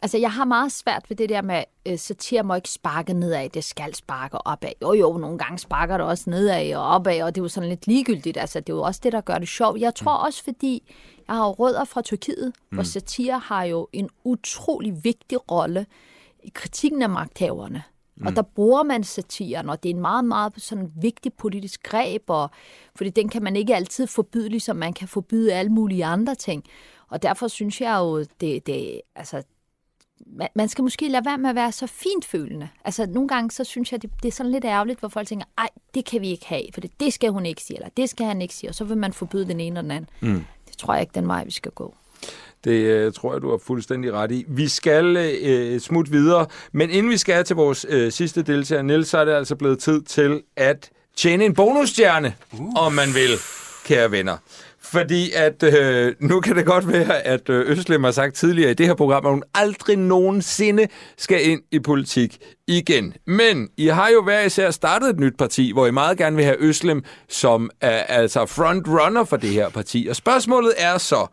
Altså, jeg har meget svært ved det der med, øh, satire må ikke sparke nedad, det skal sparke opad. Jo, jo, nogle gange sparker det også nedad og opad, og det er jo sådan lidt ligegyldigt. Altså, det er jo også det, der gør det sjovt. Jeg tror også, fordi jeg har rødder fra Tyrkiet, hvor satire har jo en utrolig vigtig rolle i kritikken af magthaverne. Mm. Og der bruger man satiren, og det er en meget, meget sådan vigtig politisk greb, og, fordi den kan man ikke altid forbyde, ligesom man kan forbyde alle mulige andre ting. Og derfor synes jeg jo, det, det altså, man, man skal måske lade være med at være så fintfølende. Altså, nogle gange, så synes jeg, det, det er sådan lidt ærgerligt, hvor folk tænker, ej, det kan vi ikke have, for det, det skal hun ikke sige, eller det skal han ikke sige, og så vil man forbyde den ene og den anden. Mm. Det tror jeg ikke, den vej, vi skal gå. Det øh, tror jeg, du har fuldstændig ret i. Vi skal øh, smutte videre, men inden vi skal til vores øh, sidste deltager, Niels, så er det altså blevet tid til at tjene en bonusstjerne, uh. om man vil, kære venner. Fordi at øh, nu kan det godt være, at øh, Østlem Øslem har sagt tidligere i det her program, at hun aldrig nogensinde skal ind i politik igen. Men I har jo hver især startet et nyt parti, hvor I meget gerne vil have Øslem som er altså frontrunner for det her parti. Og spørgsmålet er så,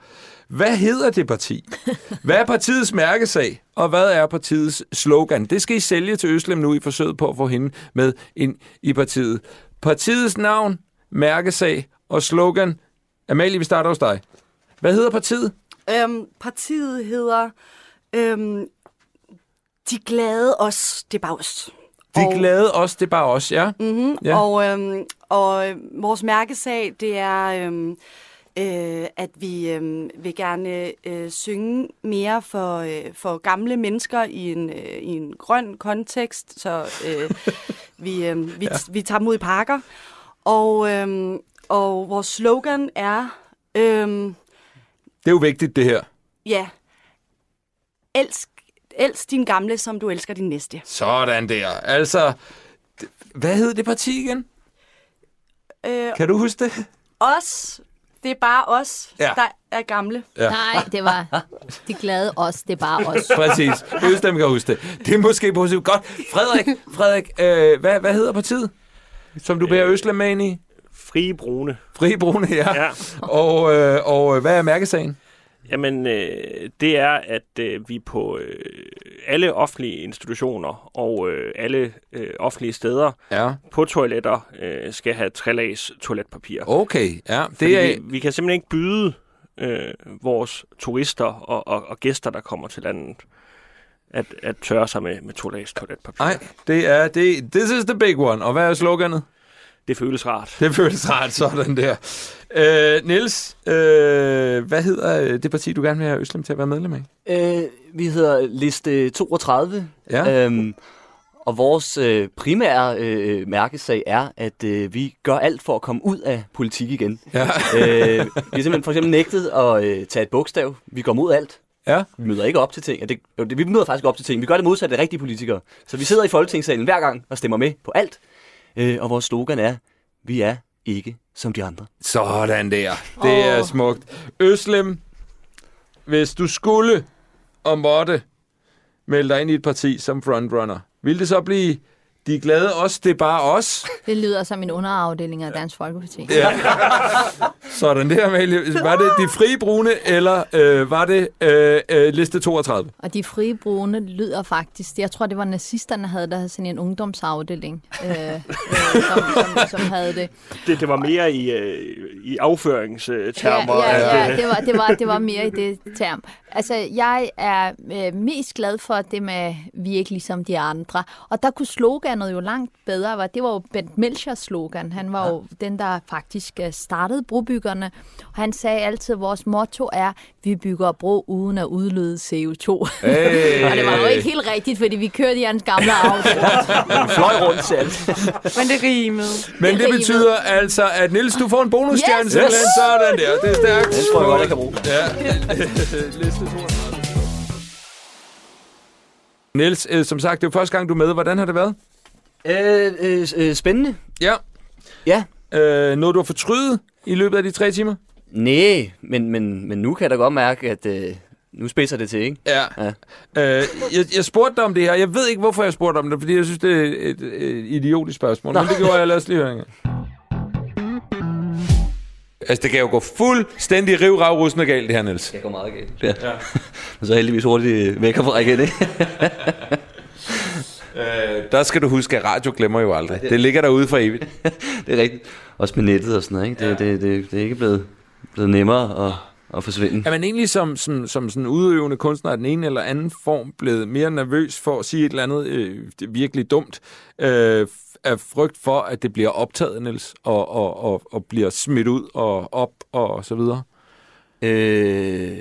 hvad hedder det parti? Hvad er partiets mærkesag? Og hvad er partiets slogan? Det skal I sælge til Øslem nu i forsøget på at få hende med ind i partiet. Partiets navn, mærkesag og slogan. Amalie, vi starter hos dig. Hvad hedder partiet? Øhm, partiet hedder øhm, De Glade Os, det er bare os. De Og- glade os, det er bare os, ja? Mm-hmm. Ja. Og, øhm, og øh, vores mærkesag, det er, øhm, øh, at vi øhm, vil gerne øh, synge mere for, øh, for gamle mennesker i en, øh, i en grøn kontekst, så øh, *laughs* vi, øh, vi, ja. vi tager dem ud i parker. Og, øhm, og vores slogan er, øhm, Det er jo vigtigt, det her. ja, elsk, elsk din gamle, som du elsker din næste. Sådan der. Altså, hvad hed det parti igen? Øh, Kan du huske det? os, det er bare os, Ja. der er gamle. Ja. Nej, det var de glade os, det er bare os. *laughs* Præcis. Øslem kan huske det. Det er måske positivt. Godt. Frederik, Frederik øh, hvad, hvad hedder partiet? Som du bærer Øslem med ind i? Frie brune. Fri Brune, ja. Ja. Og, øh, og øh, hvad er mærkesagen? Jamen, øh, det er, at øh, vi på øh, alle offentlige institutioner og øh, alle øh, offentlige steder Ja. på toiletter øh, skal have trelags toiletpapir. Okay, ja. Fordi Det er, vi, vi kan simpelthen ikke byde øh, vores turister og, og, og gæster, der kommer til landet, at, at tørre sig med, med to-lags toiletpapir. nej, det er, det, this is the big one. Og hvad er sloganet? Det føles rart. Det føles rart, sådan der. Øh, Niels, øh, hvad hedder øh, det parti, du gerne vil have Øslem til at være medlem af? Øh, vi hedder liste 32. Ja. Øhm, og vores øh, primære øh, mærkesag er, at øh, vi gør alt for at komme ud af politik igen. Ja. øh, vi har simpelthen for eksempel nægtet at øh, tage et bogstav. Vi går mod alt. Ja. Vi møder ikke op til ting. Det, vi møder faktisk op til ting. Vi gør det modsatte af rigtige politikere. Så vi sidder i Folketingssalen hver gang og stemmer med på alt. Øh, og vores slogan er, vi er ikke som de andre. Sådan der. Det er smukt. Øslem, hvis du skulle og måtte melde dig ind i et parti som frontrunner, ville det så blive de glade os, det er bare os? Det lyder som en underafdeling af Dansk Folkeparti. Ja. Sådan der, Amalie. Var det de frie brune, eller øh, var det øh, øh, liste 32? Og de frie brune lyder faktisk, jeg tror det var nazisterne, havde der sådan en ungdomsafdeling, øh, øh, som, som, som havde det. Det, det var mere i, øh, i afføringstermer. Ja, ja, ja det, var, det, var, det var mere i det term. Altså, jeg er øh, mest glad for det med, vi er ikke ligesom de andre. Og der kunne sloganet jo langt bedre, var, det var jo Bent Melchers slogan. Han var jo den, der faktisk øh, startede brobyggerne. Og han sagde altid, at vores motto er, vi bygger bro uden at udlede CO2. Hey. *laughs* og det var jo ikke helt rigtigt, fordi vi kørte i hans gamle *laughs* auto. Fløj rundt alt. Men det rimede. Men det rimet. betyder altså, at Nils, du får en bonusstjerne Yes. simpelthen. Sådan der. Det er stærkt. Det tror jeg godt, jeg kan bruge. Ja. *laughs* Liste 32. Niels, øh, som sagt, det er jo første gang, du er med. Hvordan har det været? Øh, øh, øh, spændende. Ja. Ja. Øh, noget, du har fortrydet i løbet af de tre timer? Nej, men, men, men nu kan jeg da godt mærke, at øh, nu spidser det til, ikke? Ja. Ja. Øh, jeg, jeg spurgte dig om det her. Jeg ved ikke, hvorfor jeg spurgte om det, fordi jeg synes, det er et, et, et idiotisk spørgsmål. Nå. Men det gjorde jeg. Lad os lige høre en. Altså, det kan jo gå fuldstændig rivragrussende galt, det her, Niels. Det går meget galt. Ja. ja. *laughs* Men så heldigvis hurtigt væk herfra igen, ikke? Øh, der skal du huske, at radio glemmer jo aldrig. Det ligger derude for evigt. *laughs* det er rigtigt. Også med nettet og sådan noget, ikke? Det, det, det, det er ikke blevet, blevet nemmere at, at forsvinde. Er man egentlig som, som, som sådan udøvende kunstner af den ene eller anden form blevet mere nervøs for at sige et eller andet øh, virkelig dumt, øh, af frygt for, at det bliver optaget, Niels, og, og, og, og bliver smidt ud og op og så videre? Øh,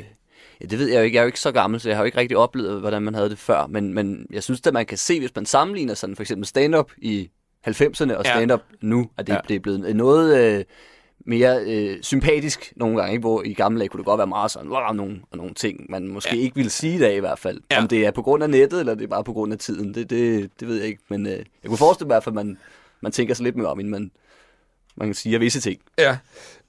ja, det ved jeg jo ikke. Jeg er jo ikke så gammel, så jeg har jo ikke rigtig oplevet, hvordan man havde det før. Men, men jeg synes, at man kan se, hvis man sammenligner sådan for eksempel stand-up i 90'erne og Ja. stand-up nu, at det, Ja. ja. det er blevet noget øh, mere øh, sympatisk nogle gange. Ikke? Hvor i gamle dage kunne det godt være meget sådan, wow, nogle, og nogle ting, man måske ja. ikke ville sige i dag i hvert fald. Ja. Om det er på grund af nettet, eller det er bare på grund af tiden, det, det, det ved jeg ikke. Men øh, jeg kunne forestille mig i hvert fald, at man, man tænker sig lidt mere om, inden man, man siger visse ting. Ja.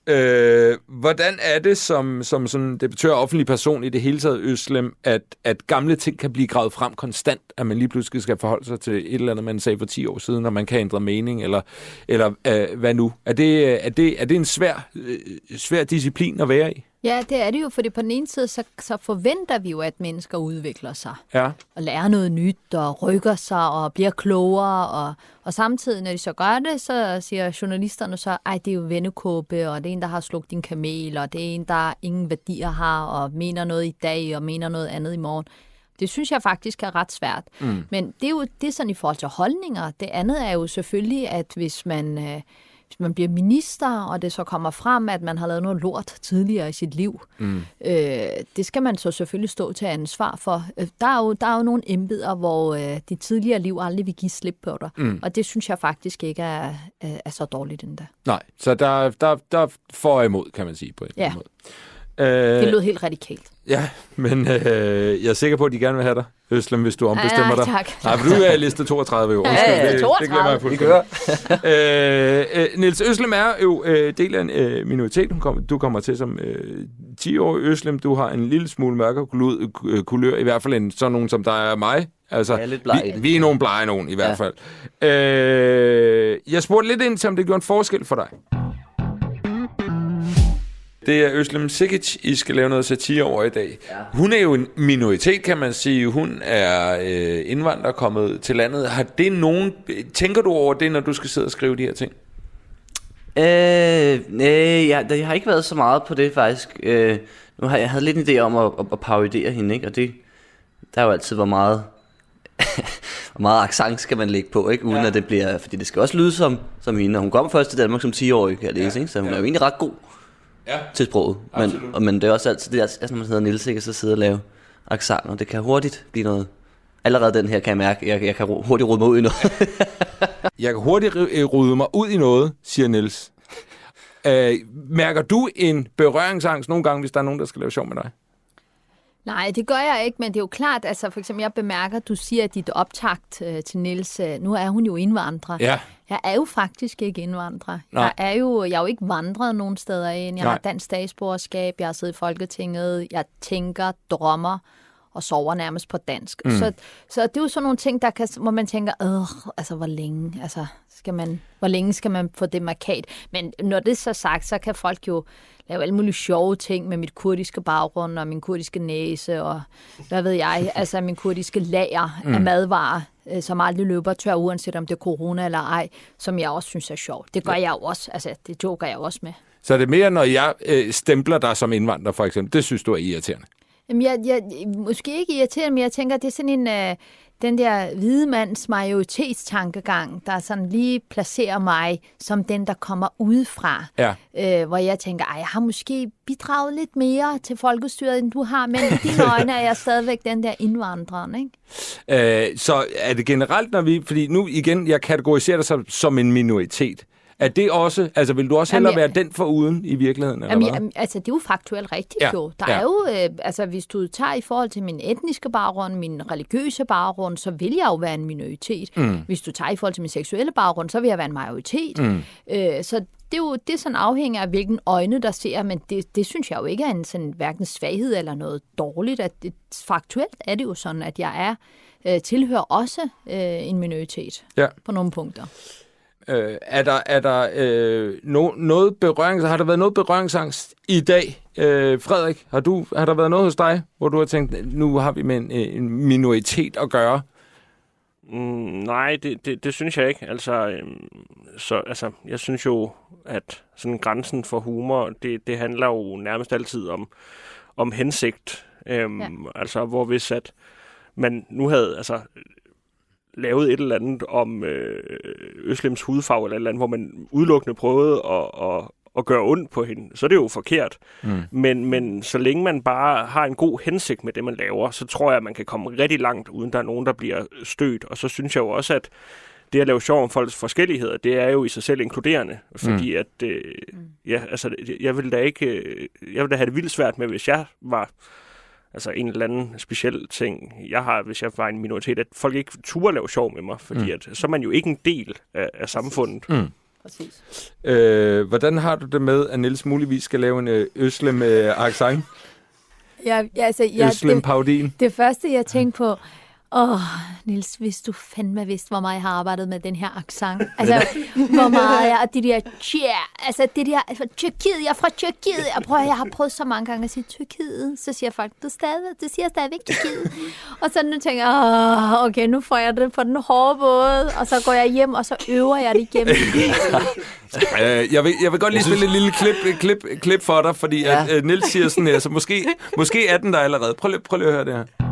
Øh, hvordan er det som, som sådan debattør og offentlig person i det hele taget, Øslem, at, at gamle ting kan blive gravet frem konstant, at man lige pludselig skal forholde sig til et eller andet, man sagde for 10 år siden, og man kan ændre mening, eller, eller øh, hvad nu? Er det, er, det, er det en svær, øh, svær disciplin at være i? Ja, det er det jo, fordi på den ene side, så, så forventer vi jo, at mennesker udvikler sig. Ja. og lærer noget nyt og rykker sig og bliver klogere. Og, og samtidig, når de så gør det, så siger journalisterne så, ej, det er jo vennekåbe, og det er en, der har slugt din kamel, og det er en, der ingen værdier har, og mener noget i dag, og mener noget andet i morgen. Det synes jeg faktisk er ret svært. Mm. Men det er jo det er sådan i forhold til holdninger. Det andet er jo selvfølgelig, at hvis man, øh, man bliver minister, og det så kommer frem, at man har lavet noget lort tidligere i sit liv, mm. øh, det skal man så selvfølgelig stå til ansvar for. Øh, Der er jo, der er jo nogle embeder, hvor øh, de tidligere liv aldrig vil give slip på dig. Mm. Og det synes jeg faktisk ikke er, er, er så dårligt endda. Nej, så der, der, der får jeg imod, kan man sige på en Ja. måde. Øh, Det lød helt radikalt. Ja, men øh, jeg er sikker på, at de gerne vil have dig, Øslem, hvis du ombestemmer dig. tak. Nej, for du er liste 32 jo. Ja, Undskyld, ja, det, 32. det glemmer jeg fuldstændig. øh, øh, Niels Øslem er jo øh, del af en øh, minoritet. Hun kom, du kommer til som øh, 10-årig Øslem. Du har en lille smule mørkere kulør, øh, kulør, i hvert fald en sådan nogen som der er mig. Altså, Jeg er lidt bleg vi, det. vi er nogle blege nogen, i hvert Ja. fald. Øh, jeg spurgte lidt ind til, om det gjorde en forskel for dig. Det er Øslem Sikic, I skal lave noget satire over i dag. Ja. Hun er jo en minoritet, kan man sige. Hun er øh, indvandrer kommet til landet. Har det nogen... Tænker du over det, når du skal sidde og skrive de her ting? Øh, nej, jeg, jeg har ikke været så meget på det faktisk. Øh, nu har jeg havde lidt en idé om at, at, at parodere hende, ikke? Og det, der er jo altid, hvor meget, *laughs* hvor meget accent skal man lægge på, ikke? Uden ja. at det bliver, fordi det skal også lyde som, som hende. Og hun kom først til Danmark som 10-årig, kan jeg læse, ikke? Så hun ja. er jo egentlig ret god Ja. til sproget. Men, og, men det er også altid det, altså, når man hedder Niels, ikke? Og så sidde og lave accent, og det kan hurtigt blive noget. Allerede den her kan jeg mærke, jeg, jeg kan hurtigt rode mig ud i noget. *laughs* Jeg kan hurtigt ri- øh, rode mig ud i noget, siger Niels. Øh, mærker du en berøringsangst nogle gange, hvis der er nogen, der skal lave sjov med dig? Nej, det gør jeg ikke, men det er jo klart, altså for eksempel, jeg bemærker, at du siger, at dit optakt øh, til Niels, øh, nu er hun jo indvandrer. Ja. Jeg er jo faktisk ikke indvandrer. Nej. Jeg er jo, jeg er jo ikke vandret nogen steder ind. Jeg Nej. har dansk statsborgerskab, jeg har siddet i Folketinget, jeg tænker, drømmer og sover nærmest på dansk. Mm. Så, så det er jo sådan nogle ting, der kan, hvor man tænker, øh, altså hvor længe, altså, skal man, hvor længe skal man få det markat? Men når det er så sagt, så kan folk jo lave alle mulige sjove ting med mit kurdiske baggrund og min kurdiske næse og hvad ved jeg, *laughs* altså min kurdiske lager mm. af madvarer, øh, som aldrig løber tør, uanset om det er corona eller ej, som jeg også synes er sjovt. Det gør jeg jo også, altså det joker jeg også med. Så er det mere, når jeg øh, stempler dig som indvandrer, for eksempel. Det synes du er irriterende. Jamen, jeg, jeg, måske ikke irriterende, men jeg tænker, det er sådan en, øh, den der hvide mands majoritetstankegang, der sådan lige placerer mig som den, der kommer udefra. Ja. Øh, hvor jeg tænker, ej, jeg har måske bidraget lidt mere til folkestyret, end du har, men i dine *laughs* øjne er jeg stadigvæk den der indvandrer, ikke? Øh, så er det generelt, når vi... Fordi nu igen, jeg kategoriserer dig som, som en minoritet. Er det også, altså vil du også hellere Jamen, jeg- være den for uden i virkeligheden, eller Jamen, hvad? jamen, altså, det er jo faktuelt rigtigt Ja, jo. Der ja. er jo, øh, altså hvis du tager i forhold til min etniske baggrund, min religiøse baggrund, så vil jeg jo være en minoritet. Mm. Hvis du tager i forhold til min seksuelle baggrund, så vil jeg være en majoritet. Mm. Øh, så det er jo det sådan afhænger af, hvilken øjne der ser, men det, det synes jeg jo ikke er en sådan, hverken svaghed eller noget dårligt. At det, faktuelt er det jo sådan, at jeg er øh, tilhører også øh, en minoritet Ja. på nogle punkter. Øh, er der, er der øh, no, noget berørings, har der været noget berøringsangst i dag? Øh, Frederik, har, du, har der været noget hos dig, hvor du har tænkt, nu har vi med en, øh, en minoritet at gøre? Mm, nej, det, det, det synes jeg ikke. Altså, øhm, så, altså, jeg synes jo, at sådan grænsen for humor, det, det handler jo nærmest altid om, om hensigt. Øhm, ja. Ja. Altså, hvor hvis at man nu havde altså, lavet et eller andet om øh, Øslems hudfarve, eller et eller andet, hvor man udelukkende prøvede at, at, at gøre ondt på hende, så er det jo forkert. Mm. Men, men så længe man bare har en god hensigt med det, man laver, så tror jeg, at man kan komme rigtig langt, uden der er nogen, der bliver stødt. Og så synes jeg jo også, at det at lave sjov om folks forskelligheder, det er jo i sig selv inkluderende, fordi mm. at, øh, ja, altså, jeg vil da ikke, øh, jeg vil da have det vildt svært med, hvis jeg var altså en eller anden speciel ting, jeg har, hvis jeg var en minoritet, at folk ikke turde lave sjov med mig, fordi mm. at, så er man jo ikke en del af, af samfundet. Mm. Præcis. Øh, hvordan har du det med, at Niels muligvis skal lave en øh, Øslem øh, accent? Ja, ja, altså, Ja, Øslem det? Det første, jeg tænkte på, åh, Nils, hvis du fandme vidste, hvor meget jeg har arbejdet med den her accent. *laughs* Altså, hvor meget jeg, og de der, tja, altså det der, altså, Tyrkiet, jeg er fra Tyrkiet. Jeg prøver, jeg har prøvet så mange gange at sige Tyrkiet. Så siger folk, du, stadig, du siger stadigvæk Tyrkiet. *laughs* og så nu tænker jeg, åh, okay, nu får jeg det på den hårde måde. Og så går jeg hjem, og så øver jeg det igennem. *laughs* Øh, jeg, vil, jeg vil godt lige spille et lille klip, et klip, klip for dig, fordi ja. At, øh, Niels siger sådan her, så måske, måske er den der allerede. Prøv lige, prøv lige at høre det her.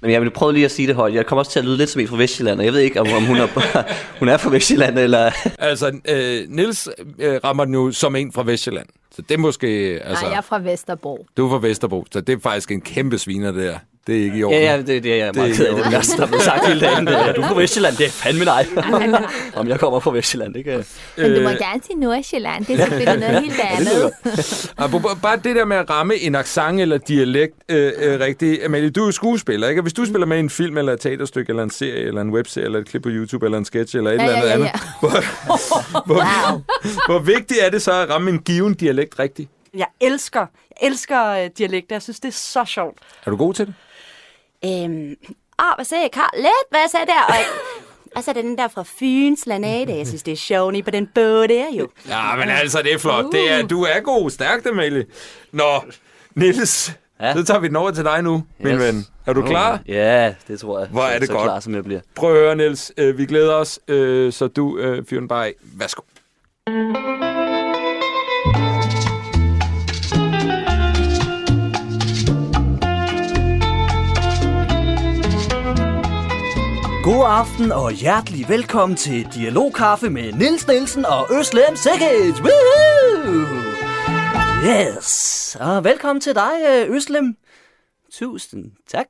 Men jeg vil prøve lige at sige det højt. Jeg kommer også til at lyde lidt som en fra Vestjylland, og jeg ved ikke, om, om hun, er, *laughs* hun er fra Vestjylland, eller... Altså, øh, Niels øh, rammer den jo som en fra Vestjylland. Så det er måske... Altså, Nej, jeg er fra Vesterbro. Du er fra Vesterbro, så det er faktisk en kæmpe sviner, det der. Det er ikke i orden. Ja, ja, det, det er jeg meget Det- ked af. Det er det, der er blevet sagt hele dagen. *laughs* Det Du er fra Vestjylland, det er fandme nej. *laughs* om jeg kommer fra Vestjylland, det kan Men du må Øh. gerne sige Nordsjælland. Det er selvfølgelig noget helt andet. *laughs* Apropos, Bare det der med at ramme en accent eller dialekt øh, øh, rigtigt. Amalie, du er jo skuespiller, ikke? Hvis du spiller med i en film, eller et teaterstykke, eller en serie, eller en webserie, eller et klip på YouTube, eller en sketch, eller et Ja, eller andet ja, ja, andet. ja. Hvor, hvor, hvor vigtigt er det så at ramme en given dialekt rigtigt? Jeg elsker, jeg elsker øh, dialekter. Jeg synes, det er så sjovt. Er du god til det? Øhm, åh, hvad sagde jeg? Karl? Lidt, hvad sagde der? Og, og så er der den der fra Fyns Lanade. Jeg synes, det er sjovt på den båd der jo. Ja, men altså, det er flot. Det er, du er god. Stærkt, Amalie. Nå, Niels, ja. Så tager vi den over til dig nu, min Yes. ven. Er du klar? Ja, det tror jeg. Hvor er det så godt. klar, som jeg bliver. Prøv at høre, Niels. Øh, vi glæder os, øh, så du øh, fyrer den bare af. Værsgo. God aften og hjertelig velkommen til Dialogkaffe med Nils Nielsen og Øslem Sikkes. Yes, og velkommen til dig, øh, Øslem. Tusind tak.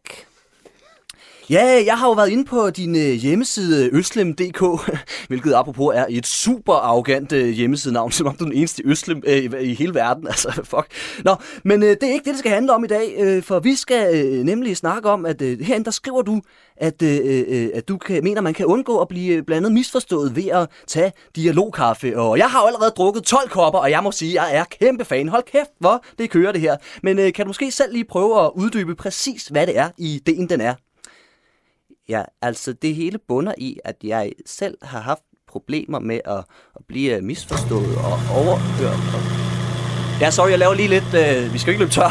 Ja, jeg har jo været inde på din øh, hjemmeside øh, øslem.dk, *laughs* hvilket apropos er et super arrogant øh, hjemmesidenavn, *laughs* som om du er den eneste Øslem øh, i- hele verden. *laughs* Altså, fuck. Nå, men øh, det er ikke det, det skal handle om i dag, øh, for vi skal øh, nemlig snakke om, at øh, herinde der skriver du, at, øh, at du kan, mener, man kan undgå at blive blandet blandt andet misforstået ved at tage dialogkaffe. Og jeg har jo allerede drukket 12 kopper, og jeg må sige, at jeg er kæmpe fan. Hold kæft, hvor det kører det her. Men øh, kan du måske selv lige prøve at uddybe præcis, hvad det er, ideen den er? Ja, altså det hele bunder i, at jeg selv har haft problemer med at, at blive øh, misforstået og overhørt. Ja, sorry, jeg laver lige lidt. Øh, vi skal jo ikke løbe tør.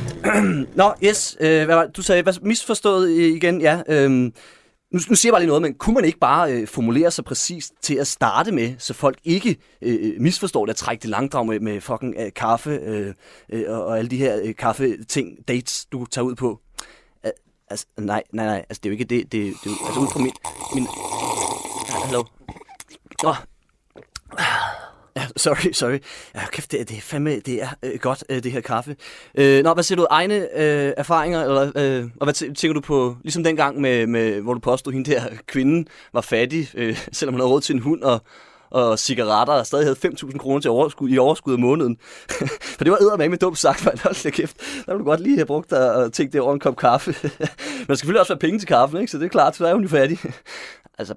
*clears throat* Nå, yes. Øh, hvad var, du sagde hvad, misforstået igen. Ja, øh, nu, nu siger jeg bare lige noget, men kunne man ikke bare øh, formulere sig præcist til at starte med, så folk ikke øh, øh, misforstår det at trække det langdrag med, med fucking øh, kaffe øh, øh, og, og alle de her øh, kaffe-ting, dates, du tager ud på? Altså, nej, nej, nej. Altså, det er jo ikke det. Det, det altså, ud fra min... min... Ah, hallo? Åh. Ja, sorry, sorry. Ja, kæft, det, det er fandme, det er øh, godt, øh, det her kaffe. Øh, nå, hvad siger du, egne øh, erfaringer, eller, øh, og hvad tænker du på, ligesom dengang, med, med, hvor du påstod, hende der kvinde var fattig, øh, selvom hun havde råd til en hund og, og cigaretter, og stadig havde 5.000 kroner til overskud, i overskud af måneden. *laughs* For det var eddermame dumt sagt, man. Hold da kæft. Der ville du godt lige have brugt dig og tænkt det over en kop kaffe. *laughs* Men der skal selvfølgelig også være penge til kaffen, ikke? Så det er klart, så er hun jo fattig. *laughs* Altså,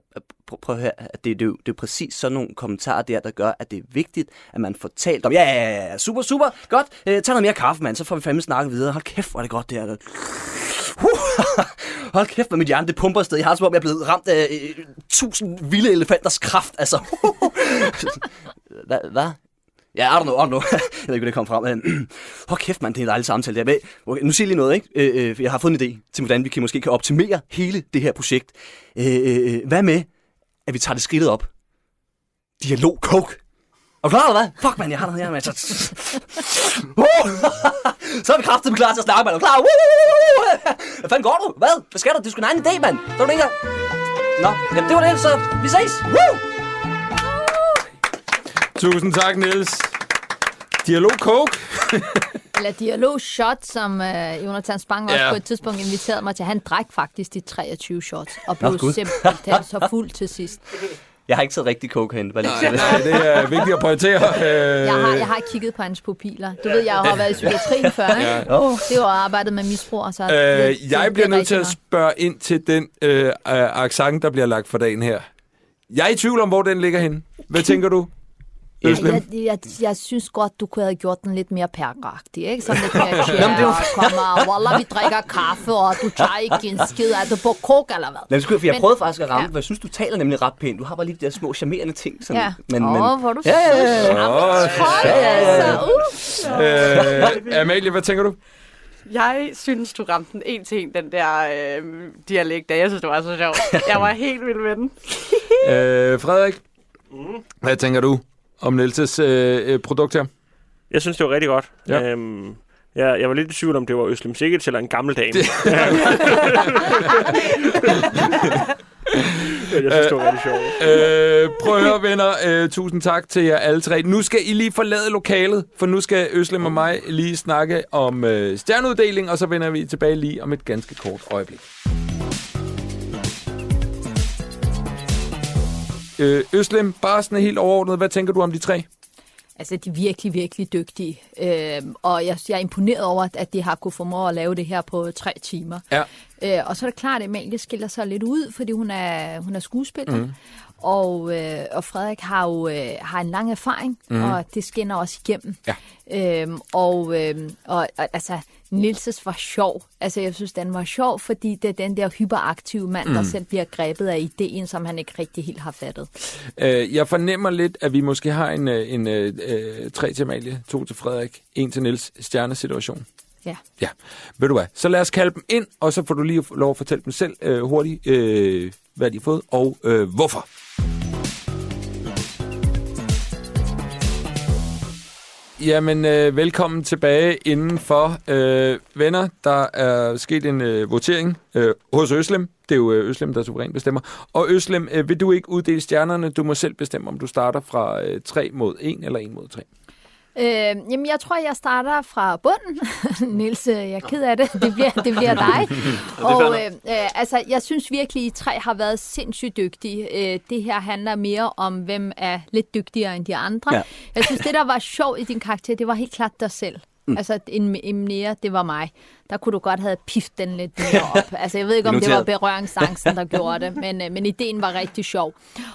prøv, prøv at høre, det, det, er det er præcis sådan nogle kommentarer der, der gør, at det er vigtigt, at man får talt om, ja, ja, ja, ja, super, super, godt, øh, tag noget mere kaffe, mand, så får vi fandme snakket videre. Hold kæft, hvor er det godt, det her. Uh, *laughs* hold kæft, hvor mit hjerne, det pumper afsted. Jeg har som om, jeg er blevet ramt af øh, tusind vilde elefanters kraft, altså. *laughs* Hvad? Hvad? Ja, I don't know, I don't know. *laughs* jeg ved ikke, hvor det kom frem. Men, *clears throat* Hold kæft, mand, det er en dejlig samtale. Der. Okay, nu siger jeg lige noget, ikke? Øh, øh, jeg har fået en idé til, hvordan vi kan, måske kan optimere hele det her projekt. Øh, øh, hvad med, at vi tager det skridtet op? Dialog coke. Er du klar, eller hvad? Fuck, mand, jeg har noget her, mand. Uh, så er vi kraftigt klar til at snakke, mand. Er du klar? Hvad fanden går du? Hvad? Hvad skal du? Det er sgu en egen idé, mand. Så er du ikke engang... Nå, jamen det var det, så vi ses. Woo! Tusind tak, Niels. Dialog Coke. *laughs* Eller dialog shot, som uh, Jonathan Spang også Ja. på et tidspunkt inviterede mig til. Han dræk faktisk de 23 shots, og Nå, blev Gud. simpelthen så fuld til sidst. *laughs* Jeg har ikke taget rigtig coke hen. Bare lige det. Nej, det er vigtigt at pointere. Øh, Jeg har, jeg har kigget på hans pupiller. Du ved, jeg har været i psykiatrien før, ikke? Ja. Det var arbejdet med misbrug, og så... det- Øh, jeg det bliver er nødt til at spørge ind til den øh, øh, accent, der bliver lagt for dagen her. Jeg er i tvivl om, hvor den ligger henne. Hvad tænker du? Øslem? jeg, jeg, jeg synes godt, du kunne have gjort den lidt mere perkeragtig, ikke? Sådan lidt mere *laughs* og kommer, Wallah, vi drikker kaffe, og du tager ikke en skid. Er du på kok, eller hvad? Nej, for jeg Men- prøvede faktisk at ramme, Ja. for jeg synes, du taler nemlig ret pænt. Du har bare lige de der små charmerende ting. Sådan, Ja. men, Åh, men, hvor er du ja, ja, ja, sød. ja. Hold altså, uh. Øh, Amalie, hvad tænker du? Jeg synes, du ramte den en til en, den der øh, dialekt, der jeg synes, det var så sjovt. Jeg var helt vild med den. *laughs* Øh, Frederik, hvad tænker du om Nielses øh, øh, produkt her? Jeg synes, det var rigtig godt. Ja. Øhm, jeg, jeg var lidt i tvivl om, det var Øslem Sikkert eller en gammel dame. Det- *laughs* jeg synes, det var rigtig sjovt. Øh, prøv at høre, venner. Øh, tusind tak til jer alle tre. Nu skal I lige forlade lokalet, for nu skal Øslem og mig lige snakke om øh, stjerneuddeling, og så vender vi tilbage lige om et ganske kort øjeblik. Øh, Øslem, bare sådan helt overordnet, hvad tænker du om de tre? Altså, de er virkelig, virkelig dygtige. Øhm, og jeg, jeg er imponeret over, at de har kunne formå at lave det her på tre timer. Ja. Øh, og så er det klart, at Amalie skiller sig lidt ud, fordi hun er, hun er skuespiller. Mm. Og, øh, og Frederik har jo øh, har en lang erfaring, mm. og det skinner også igennem. Ja. Øhm, og, og, og altså, Nilses var sjov. Altså, jeg synes, den var sjov, fordi det er den der hyperaktive mand, mm. der selv bliver grebet af ideen, som han ikke rigtig helt har fattet. Øh, jeg fornemmer lidt, at vi måske har en, øh, en øh, øh, tre til Amalie, to til Frederik, en til Niels stjernesituation. Ja. Ja, ved du hvad? Så lad os kalde dem ind, og så får du lige lov at fortælle dem selv øh, hurtigt, øh, hvad de har fået, og øh, hvorfor. Jamen, øh, velkommen tilbage indenfor. Øh, venner, der er sket en øh, votering øh, hos Øslem. Det er jo øh, Øslem, der suverænt bestemmer. Og Øslem, øh, vil du ikke uddele stjernerne? Du må selv bestemme, om du starter fra øh, 3 mod 1 eller 1 mod 3. Øh, jamen, jeg tror, jeg starter fra bunden. *laughs* Niels, øh, jeg er ked af det. Det bliver, det bliver dig. *laughs* og øh, øh, altså, jeg synes virkelig, I tre har været sindssygt dygtige. Øh, det her handler mere om, hvem er lidt dygtigere end de andre. Ja. Jeg synes, det, der var sjovt i din karakter, det var helt klart dig selv. Mm. Altså, en, en mere, det var mig. Der kunne du godt have pift den lidt mere *laughs* op. Altså, jeg ved ikke, om det var berøringsangsten, der gjorde det, men, øh, men ideen var rigtig sjov.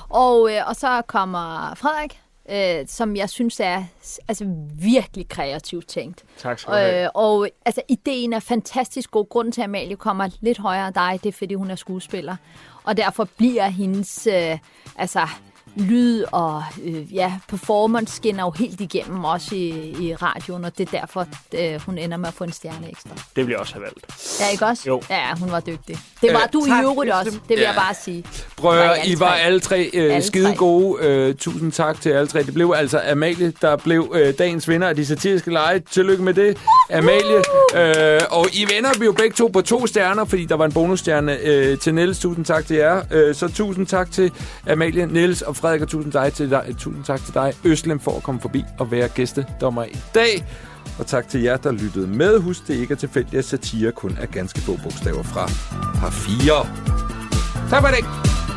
Og, øh, og så kommer Frederik, øh, som jeg synes er altså, virkelig kreativt tænkt. Tak skal du have. Øh, og altså, ideen er fantastisk god. Grunden til, at Amalie kommer lidt højere end dig, det er, fordi hun er skuespiller. Og derfor bliver hendes øh, altså, lyd og øh, ja, performance skinner jo helt igennem, også i, i radioen, og det er derfor, øh, hun ender med at få en stjerne ekstra. Det jeg også have valgt. Ja, ikke også? Jo. Ja, hun var dygtig. Det var Øh, du i tak, øvrigt også, det vil Ja. jeg bare sige. Prøv at I var tre. alle tre øh, Alle skide tre. gode. Øh, tusind tak til alle tre. Det blev altså Amalie, der blev øh, dagens vinder af de satiriske lege. Tillykke med det, Amalie. Øh, og I vinder vi jo begge to på to stjerner, fordi der var en bonusstjerne øh, til Niels. Tusind tak til jer. Øh, så tusind tak til Amalie, Niels og Frederik, og tusind, dig til dig, tusind tak til dig, Øslem, for at komme forbi og være gæstedommer i dag. Og tak til jer, der lyttede med. Husk, det ikke er tilfældigt, at satire kun er ganske få bogstaver fra par 4. Tak for det.